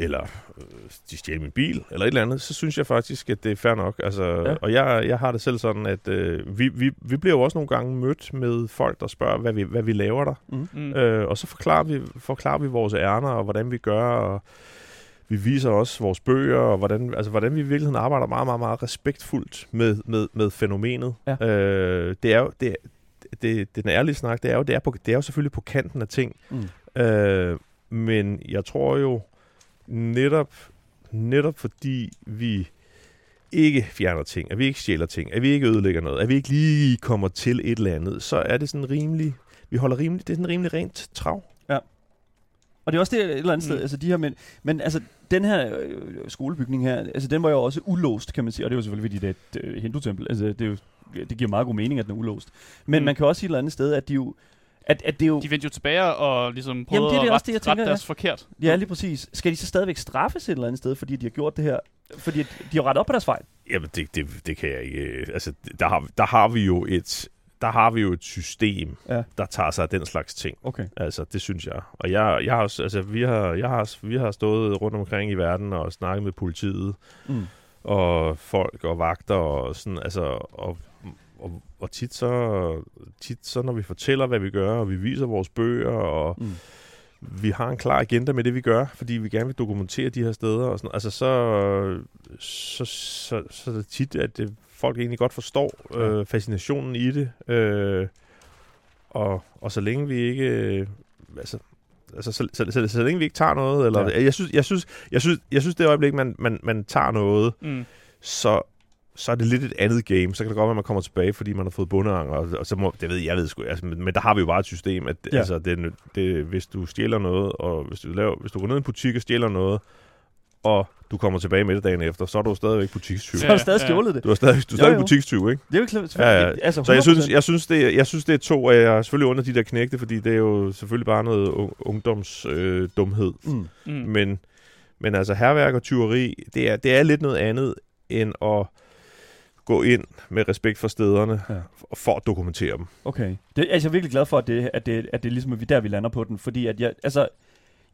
eller øh, de stjal min bil, eller et eller andet, så synes jeg faktisk, at det er fair nok. Altså,
Ja.
Og jeg, jeg har det selv sådan, at øh, vi, vi, vi bliver jo også nogle gange mødt med folk, der spørger, hvad vi, hvad vi laver der.
Mm.
Mm.
Øh, og så forklarer vi, forklarer vi vores ærner, og hvordan vi gør, og vi viser også vores bøger, og hvordan, altså, hvordan vi i virkeligheden arbejder meget, meget, meget respektfuldt med, med, med fænomenet.
Ja.
Øh, det er jo, det, det, det, den ærlige snak, det er jo, det er, på, det er jo selvfølgelig på kanten af ting,
Mm.
øh, men jeg tror jo netop, netop fordi vi ikke fjerner ting, at vi ikke stjæler ting, at vi ikke ødelægger noget, at vi ikke lige kommer til et eller andet, så er det sådan rimelig, vi holder rimelig, det er sådan rimelig rent trav.
Og det er også det et eller andet sted,
Mm.
altså de her, men, men altså den her øh, skolebygning her, altså den var jo også ulåst, kan man sige, og det er jo selvfølgelig, fordi det er et øh, hindutempel, altså det, er jo, det giver meget god mening, at den er ulåst. Men
Mm.
man kan også sige et eller andet sted, at de jo, at, at det er jo,
De vendte jo tilbage og ligesom prøvede
Jamen, det er det
at
også
ret,
det, jeg tænker,
deres forkert.
ja lige præcis, skal de så stadigvæk straffes et eller andet sted, fordi de har gjort det her, fordi de har rettet op på deres fejl?
Jamen, det, det, det kan jeg ikke. øh, Altså, der har, der har vi jo et der har vi jo et system,
Ja.
der tager sig af den slags ting.
Okay.
Altså, det synes jeg. Og jeg, jeg har, også- altså, vi, har, jeg har, vi har stået rundt omkring i verden og snakket med politiet
Mm.
og folk og vagter og sådan, altså, og, og, og tit, så, tit så, når vi fortæller, hvad vi gør, og vi viser vores bøger, og
Mm.
vi har en klar agenda med det, vi gør, fordi vi gerne vil dokumentere de her steder, og sådan, altså, så, så, så, så er det tit, at det, folk egentlig godt forstår øh, fascinationen i det, øh, og, og så længe vi ikke, øh, altså, altså så, så, så, så, længe vi ikke tager noget, eller,
ja.
jeg, synes, jeg, synes, jeg, synes, jeg synes, det øjeblik, man, man, man tager noget,
Mm.
så, så er det lidt et andet game. Så kan det godt være, at man kommer tilbage, fordi man har fået bundeanger. Og, og så må, det ved jeg, jeg ved sgu, altså, men, men der har vi jo bare et system, at
Ja.
altså, det, det, hvis du stjæler noget, og hvis du, laver, hvis du går ned i en butik og stjæler noget, og du kommer tilbage med det dagen efter, så er du jo stadigvæk butikstyv.
Så har du stadig stjålet det.
Du er stadig, du er
Jo,
stadig
jo.
butikstyv, ikke?
Det er jo klart,
Ja, ja.
altså
Så jeg synes,
100%.
jeg, synes, det, jeg synes, det er to, og jeg er selvfølgelig under de der knægte, fordi det er jo selvfølgelig bare noget ung- ungdomsdumhed. Øh, dumhed.
Mm.
Mm.
Men, men altså herværk og tyveri, det er, det er lidt noget andet end at gå ind med respekt for stederne
Ja.
for at dokumentere dem.
Okay. Det, altså, jeg er virkelig glad for, at det, at det, at det ligesom er vi- der, vi lander på den. Fordi at jeg, altså,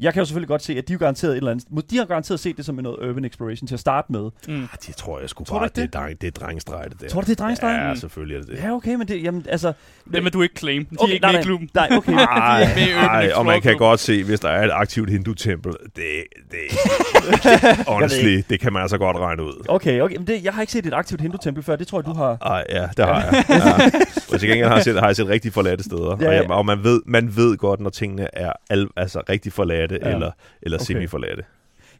jeg kan jo selvfølgelig godt se, at de er garanteret et eller andet, de har garanteret set det som noget urban exploration til at starte med.
Mm.
Ah, det tror jeg sgu
Tror
bare, det,
det?
det? er, dreng, det er der.
Tror du, det er drengestregen?
Ja, selvfølgelig er det det.
Ja, okay, men det, jamen, altså...
Dem vil du ikke claim. De er
Okay,
ikke
nej,
med i
nej.
klubben.
Nej, okay.
Ej,
med i Urban
ej, og man kan godt se, hvis der er et aktivt hindu-tempel, det, det, honestly, det kan man altså godt regne ud.
Okay, okay. Men det, jeg har ikke set et aktivt hindu-tempel før. Det tror jeg, du har.
Ej, ja, det har jeg. Ja. Og til gengæld har jeg set, har jeg set rigtig forladte steder.
Ja,
Ja,
ja.
og, jeg, og man, ved, man ved godt, når tingene er al, altså rigtig forladte
Ja.
ja. eller, eller
okay.
semi-forladte.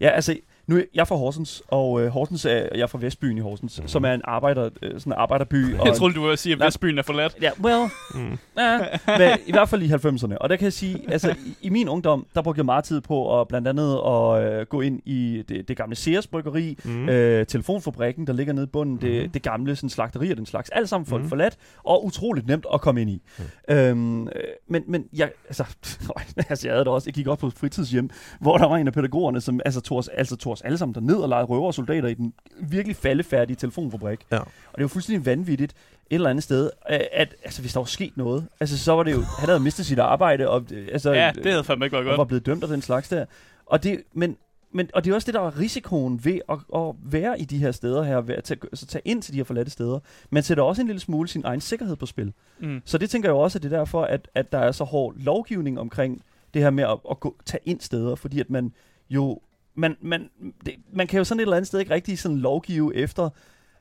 Ja, altså, nu jeg er fra Horsens, og øh, Horsens er, jeg er fra Vestbyen i Horsens,
Mhm.
som er en arbejder, øh, sådan en arbejderby. Og
Jeg troede, du ville sige, at
Nej.
Vestbyen er forladt.
Ja, well,
Mm.
ja, men i hvert fald i 90'erne. Og der kan jeg sige, altså i, i min ungdom, der brugte jeg meget tid på at blandt andet at øh, gå ind i det, det gamle Sears bryggeri,
Mm.
mm. øh, telefonfabrikken, der ligger nede i bunden, det,
Mhm.
det gamle sådan, slagteri og den slags. Alt sammen for,
Mhm.
forladt, og utroligt nemt at komme ind i.
Mhm.
Øhm, øh, men, men jeg, altså, altså, jeg havde det også, jeg gik op på fritidshjem, hvor der var en af pædagogerne, som altså, tog, os, altså, tog os alle sammen derned og legede røver og soldater i den virkelig faldefærdige telefonfabrik.
Ja.
Og det var fuldstændig vanvittigt et eller andet sted, at altså, hvis der var sket noget, altså, så var det jo, han havde mistet sit arbejde, og, altså,
Ja, det havde fandme ikke været
og var
godt.
blevet dømt af den slags der. Og det, men, men, og det er også det, der var risikoen ved at, at være i de her steder her, ved at tage, altså tage ind til de her forladte steder. Man sætter også en lille smule sin egen sikkerhed på spil.
Mm.
Så det tænker jeg jo også, at det er derfor, at, at der er så hård lovgivning omkring det her med at, at gå, tage ind steder, fordi at man jo, man, man, det, man kan jo sådan et eller andet sted ikke rigtig sådan lovgive efter,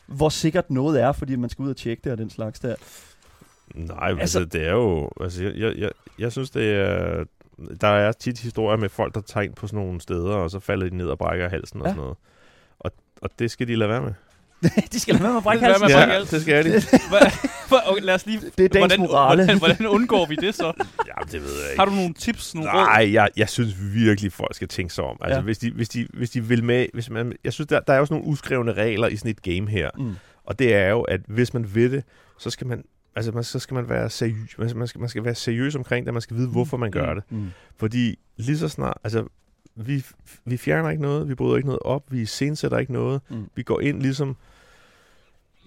hvor sikkert noget er, fordi man skal ud og tjekke det og den slags der.
Nej,
Altså-
altså, det er jo... Altså, jeg, jeg, jeg, jeg synes, det er... Der er tit historier med folk, der tager ind på sådan nogle steder, og så falder de ned og brækker halsen og
Ja.
sådan noget. Og, og det skal de lade være med.
de skal lade være med at brække halsen.
halsen.
det skal de.
Okay, lad os lige...
Det er dagens
hvordan,
morale.
Hvordan, hvordan undgår vi det så?
Jamen, det ved jeg ikke.
Har du nogle tips, nogle råd?
Nej, jeg, jeg synes virkelig, folk skal tænke sig om. Altså,
Ja.
hvis, de, hvis, de, hvis de vil med... Hvis man, jeg synes, der, der er sådan nogle uskrevne regler i sådan et game her.
Mm.
Og det er jo, at hvis man vil det, så skal man altså man, så skal man være seriøs, man, man, skal, man skal være seriøs omkring det, man skal vide, hvorfor man gør
Mm.
det.
Mm.
Fordi lige så snart, altså vi, vi fjerner ikke noget, vi bryder ikke noget op, vi scenesætter ikke noget,
Mm.
vi går ind ligesom,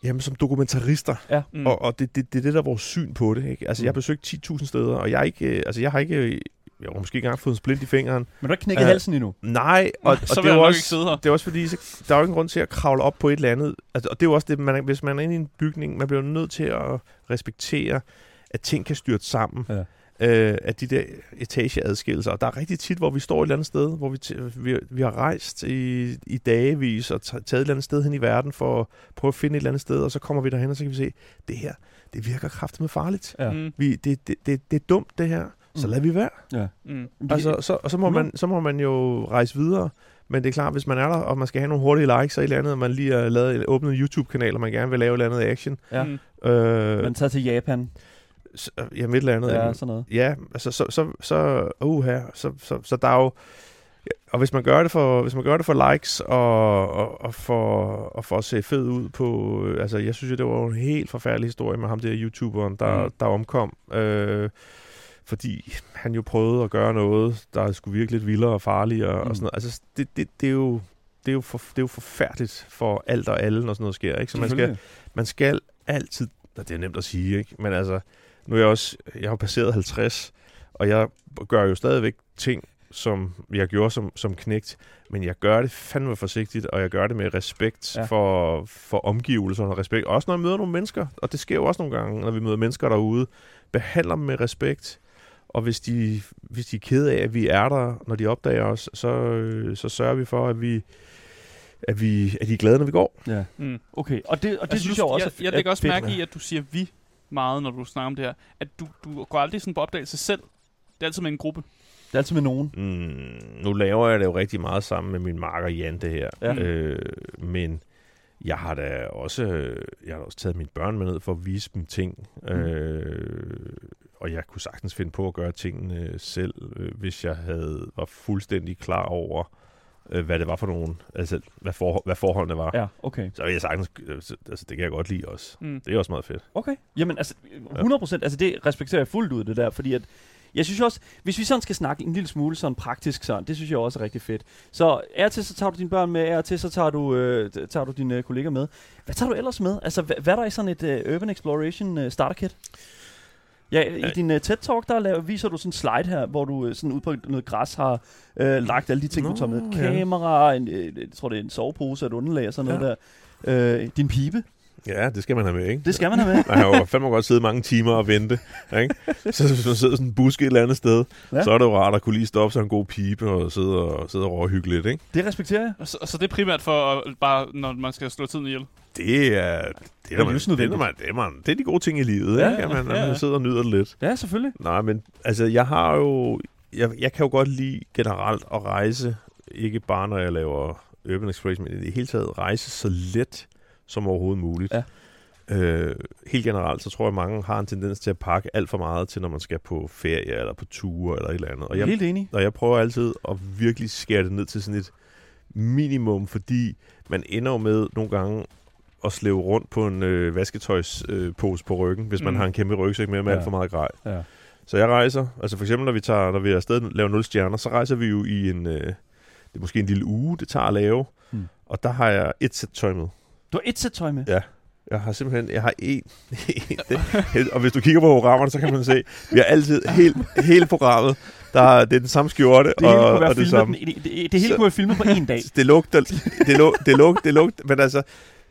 jamen som dokumentarister,
Ja.
Mm.
og, og det, det, det er det, der er vores syn på det. Ikke? Altså,
Mm.
jeg har besøgt 10.000 steder, og jeg, er ikke, øh, altså, jeg har ikke, øh, jeg har måske ikke engang fået en splint i fingeren.
Men du har ikke knækket
Øh,
halsen endnu.
Nej, og,
så
og
vil
det er jo også, det er også fordi, så, der er jo ingen grund til at kravle op på et eller andet. Altså, og det er jo også det, man, hvis man er inde i en bygning, man bliver nødt til at respektere, at ting kan styrte sammen.
Ja.
Øh, at de der etageadskillelser. Og der er rigtig tit, hvor vi står et eller andet sted, hvor vi, t- vi, vi har rejst i, i dagevis og t- taget et eller andet sted hen i verden for at prøve at finde et eller andet sted, og så kommer vi derhen, og så kan vi se, det her, det virker kraftigt med farligt.
Ja.
Mm.
Vi, det, det, det, det er dumt, det her. Så
Mm.
lad vi være.
Mm.
Altså, så, og så må, man, så må man jo rejse videre. Men det er klart, hvis man er der, og man skal have nogle hurtige likes og et eller andet, og man lige har lavet, åbnet en YouTube-kanal, og man gerne vil lave et eller andet action,
Ja.
Øh,
Man tager til Japan.
Så, jamen et eller andet.
Ja, sådan noget.
ja altså, så, så, så, uh, her, så, så, så der er jo, og hvis man gør det for, hvis man gør det for likes og, og, og, for, og for at se fed ud på, øh, altså jeg synes jo, det var en helt forfærdelig historie med ham der YouTuberen, der,
Mm.
der omkom, øh, fordi han jo prøvede at gøre noget, der skulle virke lidt vildere og farligere mm. Og sådan noget. Altså det, det, det er jo det er, jo for, det er jo forfærdeligt for alt og alle, når sådan noget sker. Ikke? Så man skal, man skal altid, og det er nemt at sige, ikke? men altså, nu er jeg også, jeg har passeret 50, og jeg gør jo stadigvæk ting, som jeg gjorde som, som knægt, men jeg gør det fandme forsigtigt, og jeg gør det med respekt
Ja.
for, for omgivelserne og respekt. Også når jeg møder nogle mennesker, og det sker jo også nogle gange, når vi møder mennesker derude, behandler dem med respekt, og hvis de, hvis de er kede af, at vi er der, når de opdager os, så, så sørger vi for, at vi, at vi at de er glade, når vi går.
Ja.
Mm.
Okay, og det, og det
Altså,
synes
du-
jeg også
jeg,
er
jeg lægger også mærke i, at du siger vi meget, når du snakker om det her. At du, du går aldrig sådan på opdagelse selv. Det er altid med en gruppe.
Det er altid med nogen.
Mm, nu laver jeg det jo rigtig meget sammen med min marker Jan, det her.
Ja.
Øh, men jeg har da også, jeg har da også taget mine børn med ned for at vise dem ting.
Mm.
Mm. Øh, og jeg kunne sagtens finde på at gøre tingene selv, øh, hvis jeg havde var fuldstændig klar over, øh, hvad det var for nogen, altså hvad, for, hvad forholdene var. Ja.
Ja, okay.
Så vil jeg sagtens, øh, så- altså det kan jeg godt lide også.
Mm.
Det er også meget fedt.
Okay. Jamen, altså, 100 procent, altså det respekterer jeg fuldt ud, det der, fordi at, jeg synes også, hvis vi sådan skal snakke en lille smule sådan praktisk sådan, det synes jeg også er rigtig fedt. Så er til, så tager du dine børn med, er til, så tager du, øh, tager du dine øh, kolleger med. Hvad tager du ellers med? Altså, hvad, hvad er der i sådan et øh, Urban Exploration øh, starter kit? Ja, i
Ja.
din uh, TED-talk, der laver, viser du sådan en slide her, hvor du øh, sådan ud på noget græs har øh, lagt alle de ting,
Nå,
du tager med.
ja.
Kamera, en, øh, jeg tror det er en sovepose, et underlag og sådan
Ja.
noget der. Øh, din pibe,
Ja, det skal man have med, ikke?
det skal man have med.
Man har jo fandme godt siddet mange timer og vente. Ikke? Så hvis man sidder sådan en buske et eller andet sted,
Ja.
ja. så er det jo rart at kunne lige stoppe sig en god pipe og sidde og, sidde og råhygge lidt. Ikke?
Det respekterer jeg.
Så, så det er primært for, at, bare når man skal slå tiden ihjel.
Det er, det er,
Det er
man, det, er, man, det, er, man, det er de gode ting i livet,
Ja,
ikke? At man,
ja, ja.
man sidder og nyder det lidt.
Ja, selvfølgelig.
Nej, men altså, jeg har jo... Jeg, jeg kan jo godt lide generelt at rejse, ikke bare når jeg laver Urban Exploration, men i det hele taget rejse så let som overhovedet muligt.
Ja.
Øh, helt generelt, så tror jeg, at mange har en tendens til at pakke alt for meget til, når man skal på ferie eller på ture eller et eller andet. Og jeg,
Helt enig.
og jeg prøver altid at virkelig skære det ned til sådan et minimum, fordi man ender jo med nogle gange at slæve rundt på en øh, vasketøjspose øh, på ryggen, hvis man
Mm.
har en kæmpe rygsæk med med
Ja.
alt for meget grej.
Ja.
Så jeg rejser, altså for eksempel når vi tager, når vi er afsted laver 0 stjerner, så rejser vi jo i en, øh, det er måske en lille uge, det tager at lave,
Hmm.
og der har jeg et sæt tøj med.
Du har et sæt tøj med.
Ja. Jeg har simpelthen, jeg har en, og hvis du kigger på programmerne, så kan man se, vi har altid, helt, hele programmet, der, er- det er den samme skjorte,
Det
og, og det samme.
den, det, det, hele
Så-
kunne være filmet på en dag.
Det lugter, det, lug, det, lugter, det lugter, men altså,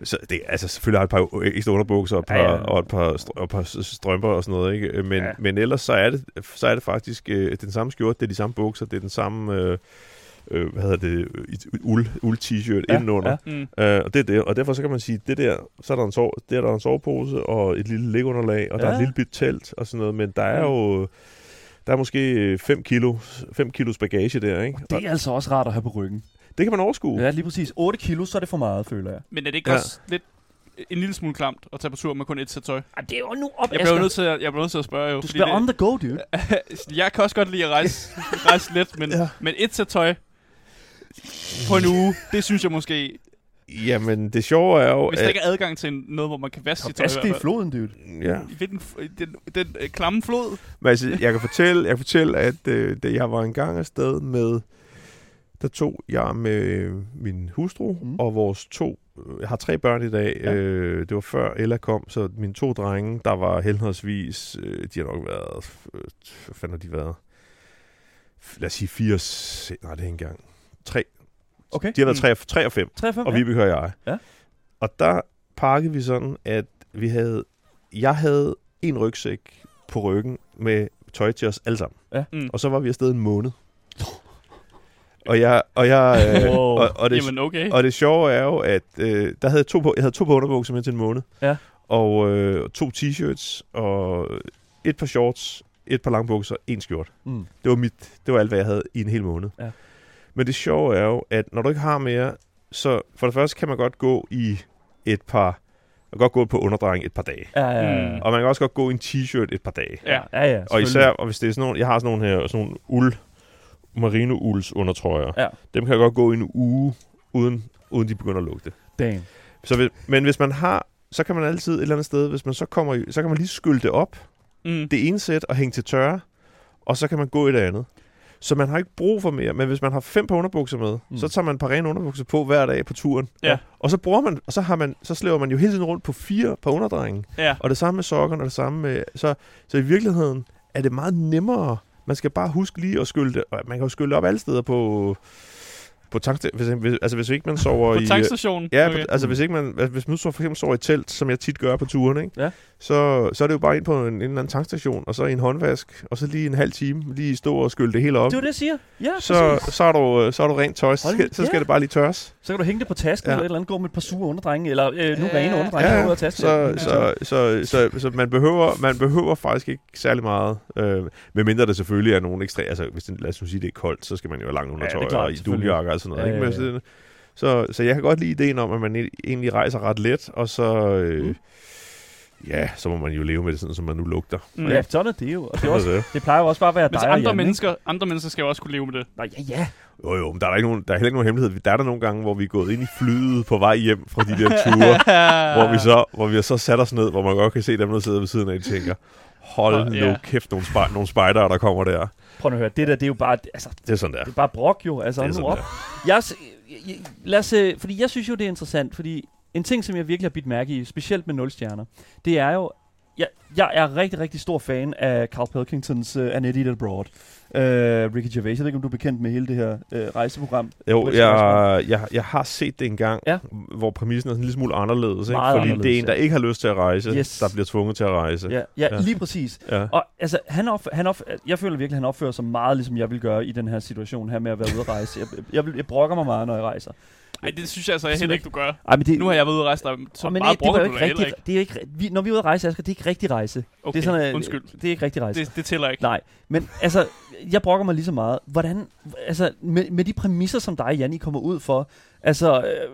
så det, altså selvfølgelig har jeg et par ekstra underbukser og et par,
Ja,
ja. Og et par, str- og et par strømper og sådan noget, ikke? Men,
Ja.
men ellers så er, det, så er det faktisk øh, den samme skjorte, det er de samme bukser, det er den samme, øh, øh, hvad hedder det, et uld, uld t-shirt
Ja,
indenunder.
ja.
Mm.
Øh, og det er det, og derfor så kan man sige, det der, så er der en, sov, der er der en sovepose og et lille liggeunderlag, og der
Ja.
er et lille bit telt og sådan noget, men der er jo, der er måske 5 kilo, 5 kilos bagage der, ikke? Og
Det er altså også rart at have på ryggen.
Det kan man overskue.
Ja, lige præcis. 8 kilo, så er det for meget, føler jeg.
Men er det ikke
Ja.
også lidt en lille smule klamt at tage på tur med kun et sæt tøj?
Ej, det er jo nu op,
Jeg bliver nødt til at, jeg bliver nødt til at spørge jo.
Du
fordi
skal on the go, dude.
det, jeg kan også godt lide at rejse, rejse let, men, ja. Men et sæt tøj på en uge, det synes jeg måske
Jamen, det sjove er jo...
Hvis der ikke er adgang til noget, hvor man kan vaske sit tøj.
vask det i floden, dude.
ja.
I f- den, den øh, klamme flod.
Men altså, jeg kan fortælle, jeg kan fortælle at øh, da jeg var engang afsted med, der tog jeg med min hustru
Mm.
mm. og vores to, jeg har tre børn i dag,
Ja.
øh, det var før Ella kom, så mine to drenge, der var henholdsvis, øh, de har nok været, øh, hvad fanden har de været? Lad os sige 80, nej det er ikke engang, tre,
Okay.
de har været
Mm.
3, 3 og 5,
3 5,
og
ja.
Vibeke og jeg.
Ja.
Og der pakkede vi sådan, at vi havde, jeg havde en rygsæk på ryggen med tøj til os alle sammen.
Ja.
Mm.
Og så var vi afsted en måned. Og jeg, og jeg, øh,
Wow.
og, og, det,
Jamen, okay.
og det sjove er jo, at øh, der havde jeg to på, jeg havde to på underbukser med til en måned.
Ja.
Og øh, to t-shirts, og et par shorts, et par langbukser, en skjort.
Mm.
Det var mit, det var alt, hvad jeg havde i en hel måned.
Ja.
Men det sjove er jo, at når du ikke har mere, så for det første kan man godt gå i et par, man kan godt gå på underdrejning et par dage.
Ja, ja, ja.
Mm.
Og man kan også godt gå i en t-shirt et par dage.
Ja.
Ja, ja,
Og især, og hvis det er sådan nogle, jeg har sådan nogle her, sådan nogle uld, merino-ulds undertrøjer.
Ja.
Dem kan godt gå en uge, uden, uden de begynder at lugte.
Damn.
Så hvis, men hvis man har, så kan man altid et eller andet sted, hvis man så kommer i, så kan man lige skylde det op,
Mm.
det ene sæt, og hænge til tørre, og så kan man gå i det andet. Så man har ikke brug for mere, men hvis man har fem par underbukser med,
mm.
så tager man et par rene underbukser på hver dag på turen.
Ja.
Og så bruger man, og så, har man, så slæver man jo hele tiden rundt på fire par underdrenge.
Ja.
Og det samme med sokkerne, og det samme med... Så, så i virkeligheden er det meget nemmere. Man skal bare huske lige at skylde det. og Man kan jo skylde op alle steder på... På tank, hvis, hvis, altså hvis ikke man sover
På
i...
tankstationen.
Ja,
okay.
okay. altså hvis ikke man, altså, hvis man nu så for eksempel sover i telt, som jeg tit gør på turen, ikke?
Ja.
Så, så er det jo bare ind på en, en eller anden tankstation, og så i en håndvask, og så lige en halv time, lige stå og skylde det hele op.
Det var det, jeg siger. Ja,
så, så, er du, så er du rent tøj, så skal, så skal
ja.
det bare lige tørres.
Så kan du hænge det på tasken,
Ja.
eller et eller andet, gå med et par sure underdrenge, eller øh, nu
Ja.
rene underdrenge, ja, ud af tasken.
så,
Ja.
så, så, så, så, man, behøver, man behøver faktisk ikke særlig meget, øh, medmindre det selvfølgelig er nogle ekstra, altså hvis det, lad os nu sige, det er koldt, så skal man jo have langt
er
undertøj
klart,
og i
selvfølgelig.
Og sådan noget.
Ja,
ikke? Men,
ja, ja.
så, så, jeg kan godt lide ideen om, at man egentlig rejser ret let, og så, øh,
Mm.
ja, så må man jo leve med det sådan, som man nu lugter.
Mm.
Ja, sådan er det jo. Og det, er også,
det.
plejer jo også bare at være
Hvis
dig og
andre
Jan, ikke?
mennesker, andre mennesker skal jo også kunne leve med det.
Nå, ja, ja.
Jo, jo, men der er, der, ikke nogen, der er heller ikke nogen hemmelighed. Der er der nogle gange, hvor vi er gået ind i flyet på vej hjem fra de der ture, hvor vi så hvor vi har så sat os ned, hvor man godt kan se dem, der sidder ved siden af, og tænker, hold nu
ja.
kæft, nogle, spej, nogle spejdere, der kommer der.
Prøv at høre, det der, det er jo bare, altså,
Det er sådan der.
det er bare brok jo. Altså,
Det er
nu
sådan
op.
der.
Jeg, jeg, lad os, øh, fordi jeg synes jo, det er interessant, fordi en ting, som jeg virkelig har bidt mærke i, specielt med 0 stjerner, det er jo, jeg, jeg er rigtig, rigtig stor fan af Carl Pilkingtons uh, Annette Eat Abroad. Uh, Ricky Gervais, jeg ved ikke, om du er bekendt med hele det her uh, rejseprogram.
Jo, jeg, jeg, jeg har set det engang,
Ja.
hvor præmissen er sådan en lille smule anderledes. Ikke?
Meget
Fordi det er
anderledes,
en, der
ja.
ikke har lyst til at rejse,
Yes.
der bliver tvunget til at rejse.
Ja, ja,
Ja.
lige præcis.
Ja.
Og altså, han op, han op, jeg føler virkelig, at han opfører sig meget, ligesom jeg vil gøre i den her situation her med at være ude at rejse. Jeg, jeg, vil, jeg brokker mig meget, når jeg rejser.
Ej, det synes jeg altså heller ikke, du gør.
Ej, men det,
Nu har jeg været ude at rejse dig, så
men
meget
det, det,
du
ikke rigtigt,
ikke.
det er ikke, vi, når vi er ude at rejse, Asger, det er ikke rigtig rejse.
Okay,
det er sådan, øh,
undskyld.
Det er ikke rigtig rejse.
Det, det tæller ikke.
Nej, men altså, jeg brokker mig lige så meget. Hvordan, altså, med, med de præmisser, som dig, Jan, I kommer ud for, altså, øh,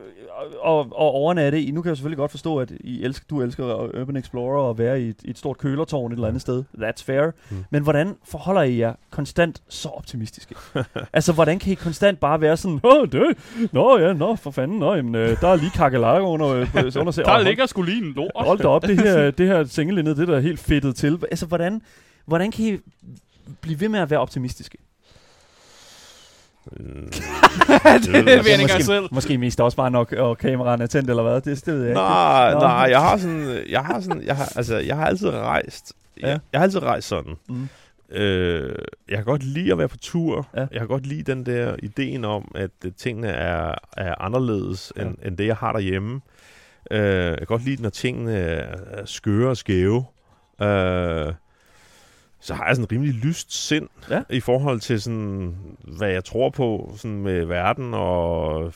og, og overnatte i, nu kan jeg selvfølgelig godt forstå, at I elsker, du elsker Urban Explorer og være i et, et stort kølertårn et eller andet sted. That's fair.
Mm.
Men hvordan forholder I jer konstant så optimistiske? altså, hvordan kan I konstant bare være sådan, åh, det, nå ja, nå, for fanden, nå, jamen, øh, der er lige kakelakker under, øh, under
Der ligger sgu lige en lort.
Hold da op, det her, det her sengelindet, det der er helt fedtet til. Altså, hvordan, hvordan kan I blive ved med at være optimistiske?
Mm.
det vil jeg ikke
måske,
selv.
måske mest også bare nok, og kameraerne er tændt, eller hvad? Det, det ved jeg ikke.
Nej,
Nå.
nej, jeg har sådan, jeg har sådan, jeg har, altså, jeg har altid rejst,
Ja.
jeg, jeg har altid rejst sådan.
Mm.
Øh, jeg kan godt lide at være på tur.
Ja.
Jeg kan godt lide den der ideen om, at øh, tingene er, er anderledes,
Ja.
end, end det, jeg har derhjemme. Øh, jeg kan godt lide, når tingene er, er skøre og skæve. Øh, så har jeg sådan en rimelig lyst sind
Ja.
i forhold til, sådan, hvad jeg tror på sådan med verden, og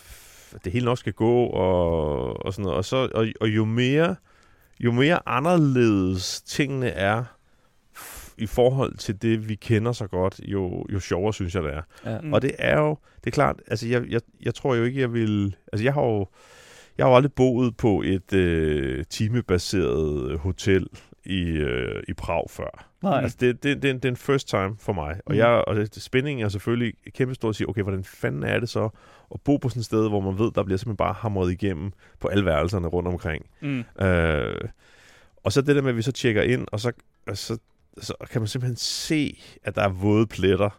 det hele nok skal gå, og, og sådan noget. Og, så, og, og jo mere jo mere anderledes tingene er i forhold til det, vi kender så godt, jo, jo sjovere synes jeg, det er.
Ja.
Mm.
Og det er jo, det er klart, altså jeg, jeg, jeg tror jo ikke, jeg vil, altså jeg har jo, jeg har jo aldrig boet på et øh, timebaseret hotel i, øh, i Prag før.
Nej.
Altså, det, det, det, det er en first time for mig. Og,
Mm.
jeg, og det, spændingen er selvfølgelig kæmpe stor at sige, okay, hvordan fanden er det så at bo på sådan et sted, hvor man ved, der bliver simpelthen bare hamret igennem på alle værelserne rundt omkring.
Mm.
Øh, og så det der med, at vi så tjekker ind, og så, og så, så kan man simpelthen se, at der er våde pletter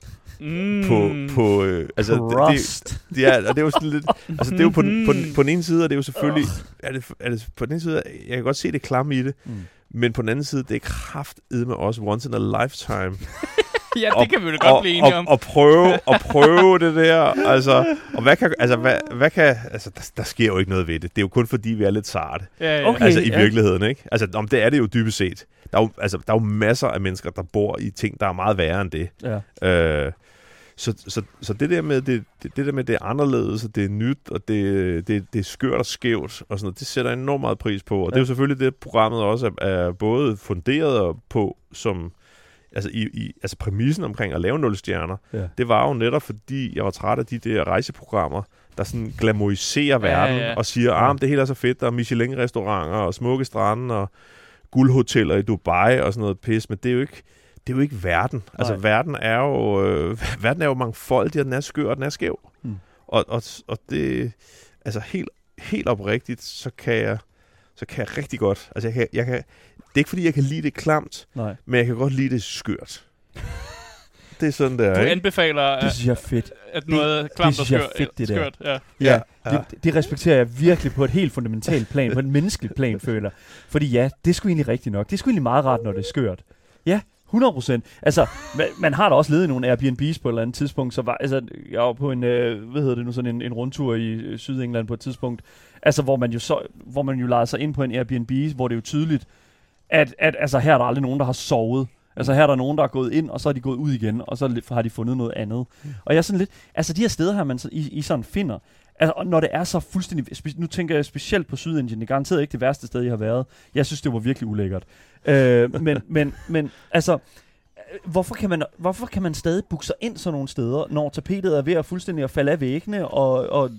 Mm.
på... på øh, altså, det, det, det, er, og det er jo sådan lidt... Altså, det er jo på, den- på, den, på den ene side, er det jo selvfølgelig... Er det, er det, på den ene side, jeg kan godt se det klamme i det,
Mm.
Men på den anden side, det er kraftedme også once in a lifetime.
Ja,
Og-
det kan vi jo godt blive enige om.
og, og prøve, og prøve det der, altså, og hvad kan, altså, hvad, hvad kan, altså, der, der sker jo ikke noget ved det. Det er jo kun fordi, vi er lidt sarte,
Ja, ja.
Okay.
altså i
ja.
virkeligheden, ikke? Altså, om det er det jo dybest set. Der er jo, altså, der er jo masser af mennesker, der bor i ting, der er meget værre end det.
Ja.
Øh, så, så, så det der med, det, det, det der med, det er anderledes, og det er nyt, og det, det, det er skørt og skævt, og sådan noget, det sætter enormt meget pris på. Og ja. det er jo selvfølgelig det, programmet også er, er både funderet på, som, altså, i, i, altså præmissen omkring at lave nul stjerner,
Ja.
det var jo netop fordi, jeg var træt af de der rejseprogrammer, der sådan glamoriserer
Ja,
verden,
ja.
og siger, ah, men det hele er så fedt, der er Michelin-restauranter, og smukke strande, og guldhoteller i Dubai, og sådan noget pis, men det er jo ikke, det er jo ikke verden. Altså,
Nej.
verden er jo, øh, verden er jo mangfoldig, og den er skør, og den er skæv.
Mm.
Og, og, og det, altså helt, helt oprigtigt, så kan jeg, så kan jeg rigtig godt, altså jeg kan, jeg kan, det er ikke fordi, jeg kan lide det klamt,
Nej.
men jeg kan godt lide det skørt. det er sådan, der,
Du
ikke?
anbefaler,
Det synes jeg er fedt.
at noget klamt og
synes jeg er
skørt.
fedt, det der.
skørt ja.
Ja,
Ja.
det, det respekterer jeg virkelig på et helt fundamentalt plan, på et menneskeligt plan, føler. Fordi ja, det er sgu egentlig rigtigt nok. Det er sgu egentlig meget rart, når det er skørt. Ja, 100 procent. Altså, man, man har da også levet i nogle Airbnb's på et eller andet tidspunkt, så var, altså, jeg var på en, øh, hvad hedder det nu, sådan en, en rundtur i øh, Sydengland på et tidspunkt, altså, hvor man jo så, hvor man jo lejede sig ind på en Airbnb, hvor det er jo tydeligt, at, at altså, her er der aldrig nogen, der har sovet. Altså her er der nogen, der er gået ind, og så er de gået ud igen, og så har de fundet noget andet. Mm. Og jeg er sådan lidt, altså de her steder her, man så, i, i sådan finder, altså når det er så fuldstændig, nu tænker jeg specielt på Sydindien, det er garanteret ikke det værste sted, jeg har været. Jeg synes, det var virkelig ulækkert. Øh, men, men, men altså, øh, hvorfor kan, man, hvorfor kan man stadig booke sig ind sådan nogle steder, når tapetet er ved at fuldstændig at falde af væggene, og, og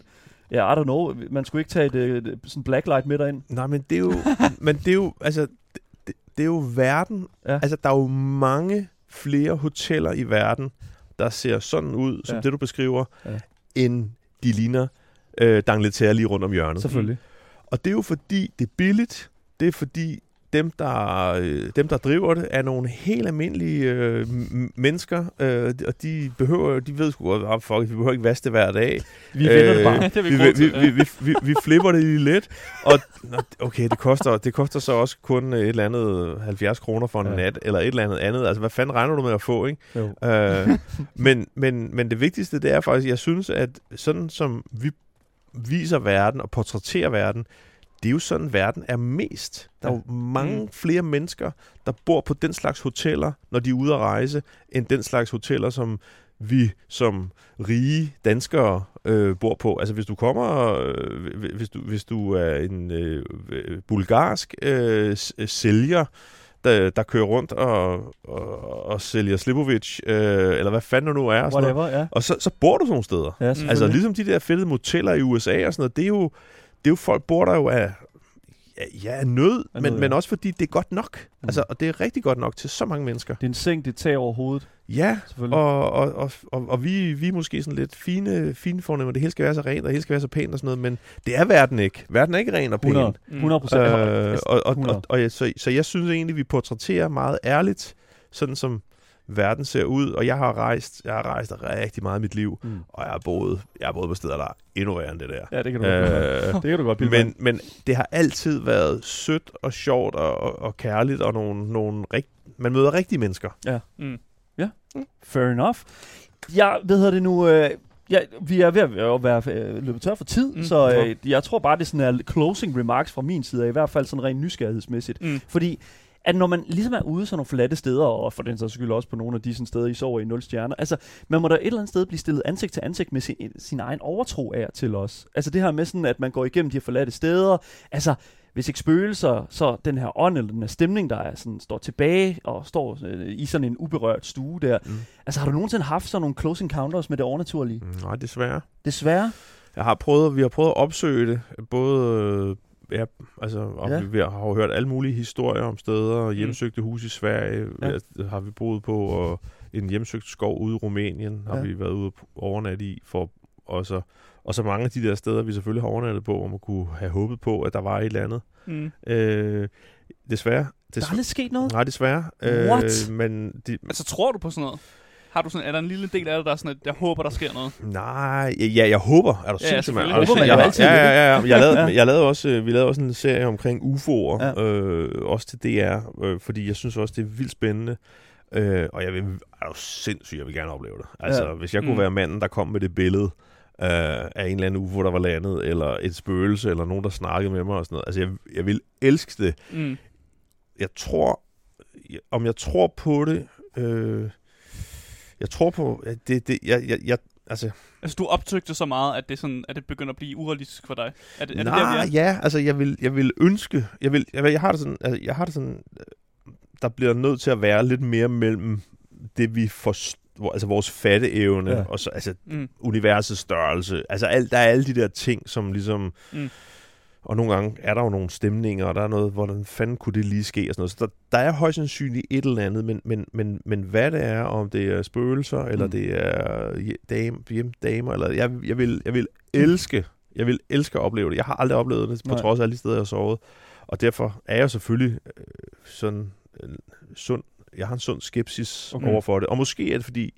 ja, I don't know, man skulle ikke tage et, et sådan blacklight med derind.
Nej, men det er jo, men det er jo, altså, det, det, det er jo verden.
Ja.
Altså, der er jo mange flere hoteller i verden, der ser sådan ud, som
Ja.
det, du beskriver,
Ja.
end de ligner øh, Dangleterre lige rundt om hjørnet.
Selvfølgelig.
Og det er jo fordi, det er billigt. Det er fordi, dem der, øh, dem, der driver det, er nogle helt almindelige øh, mennesker, øh, og de behøver, de ved sgu godt, oh, fuck, vi behøver ikke vaske det hver dag.
Vi vender det
Øh,
bare.
det er vi,
Vi,
vi,
vi, vi, vi, flipper det lige lidt, og okay, det koster, det koster så også kun et eller andet 70 kroner for en
ja.
nat, eller et eller andet andet. Altså, hvad fanden regner du med at få, ikke?
Jo.
Øh, men, men, men det vigtigste, det er faktisk, jeg synes, at sådan som vi viser verden og portrætterer verden, det er jo sådan, verden er mest. Der er jo mange
Mm.
flere mennesker, der bor på den slags hoteller, når de er ude at rejse, end den slags hoteller, som vi som rige danskere øh, bor på. Altså hvis du kommer, øh, hvis, du, hvis du er en øh, øh, bulgarsk øh, sælger, der, der kører rundt og, og, og sælger Slipovic, øh, eller hvad fanden nu er, og, sådan noget.
Whatever, ja.
og så, så bor du sådan nogle steder.
ja
Altså,
Altså ligesom de der fedtede moteller i USA og sådan noget, det er jo, det er jo folk bor der jo af, ja, nød,
Af
men,
nød, ja.
men også fordi det er godt nok.
Mm.
Altså, og det er rigtig godt nok til så mange mennesker.
Det er en seng, det er tag over hovedet,
Ja, og, og, og, og, og vi, vi er måske sådan lidt fine, fine fornemme, det hele skal være så rent, og det hele skal være så pænt og sådan noget, men det er verden ikke. Verden er ikke ren og pæn.
100, 100 procent.
Øh, og, og,
100.
og, og, jeg- så, så jeg synes egentlig, vi portrætterer meget ærligt, sådan som verden ser ud, og jeg har rejst, jeg har rejst rigtig meget i mit liv,
Mm.
og jeg har boet, jeg har boet på steder, der er endnu værre end det der.
Ja, det kan du godt
Øh,
Det kan du godt bilde
men, men det har altid været sødt og sjovt og, og, og kærligt, og nogle, nogle rigt, man møder rigtige mennesker.
Mm.
Fair enough. Jeg ved hedder det nu... Øh, ja, vi er ved at være- øh, løbet tør for tid, mm.
Mm.
så øh, jeg tror bare, det sådan er closing remarks fra min side, i hvert fald sådan rent nysgerrighedsmæssigt.
Mm.
Fordi at når man ligesom er ude sådan nogle forladte steder, og for den sags skyld også på nogle af de sådan steder, I sover i 0 stjerner, altså man må da et eller andet sted blive stillet ansigt til ansigt med sin, sin egen overtro af til os. Altså det her med sådan, at man går igennem de her forladte steder, altså hvis ikke spøgelser, så den her ånd eller den her stemning, der er sådan, står tilbage og står øh, i sådan en uberørt stue der.
Mm.
Altså har du nogensinde haft sådan nogle close encounters med det overnaturlige?
Mm, Nej, desværre.
Desværre.
Jeg har prøvet, vi har prøvet at opsøge det, både, ja, altså, og
Ja.
ja. vi, har jo hørt alle mulige historier om steder, hjemsøgte hus i Sverige
Ja.
ja. har vi boet på, og en hjemsøgt skov ude i Rumænien har
Ja.
vi været ude på overnat i, for og så, og så mange af de der steder, vi selvfølgelig har overnattet på, hvor man kunne have håbet på, at der var et eller andet.
Mm.
Øh, desværre.
Der er aldrig sket noget?
Nej, desværre.
What?
Øh, men de,
Altså, tror du på sådan noget? Har du sådan, er der en lille del af dig, der er sådan, at jeg håber, der sker noget?
Nej, ja, jeg håber. Er du
Ja,
sindssyg, mand? Er
Håber man jo
Jeg-
altid
Ja, ja, ja. ja. Jeg lavede,
Ja.
jeg lavede også, øh, vi lavede også en serie omkring UFO'er,
Ja.
øh, også til DR, øh, fordi jeg synes også, det er vildt spændende. Øh, og jeg vil, er du sindssyg, jeg vil gerne opleve det. Altså,
Ja.
hvis jeg kunne
Mm.
være manden, der kom med det billede øh, af en eller anden UFO, der var landet, eller et spøgelse, eller nogen, der snakkede med mig og sådan noget. Altså, jeg, jeg vil elske det.
Mm.
Jeg tror, jeg, om jeg tror på det, øh, jeg tror på, at det, det jeg, jeg, jeg, altså,
Altså, du optøgte så meget, at det, sådan, at det begynder at blive urealistisk for dig? Er det, er det
Nej,
der, vi er?
ja, altså jeg vil, jeg vil ønske, jeg, vil, jeg, jeg har det sådan, altså, jeg har det sådan, øh, der bliver nødt til at være lidt mere mellem det vi forstår, altså vores fatteevne,
ja.
og så altså
Mm.
universets størrelse. Altså alt, der er alle de der ting, som ligesom...
Mm.
Og nogle gange er der jo nogle stemninger, og der er noget, hvordan fanden kunne det lige ske, og sådan noget. Så der, der er højst sandsynligt et eller andet, men, men, men, men hvad det er, om det er spøgelser, eller
Mm.
det er dame, hjemdamer, eller jeg, jeg, vil, jeg vil elske, jeg vil elske at opleve det. Jeg har aldrig oplevet det, på
Nej.
trods af alle de steder, jeg har sovet. Og derfor er jeg selvfølgelig øh, sådan øh, sund, jeg har en sund skepsis
okay.
over for det. Og måske er det fordi,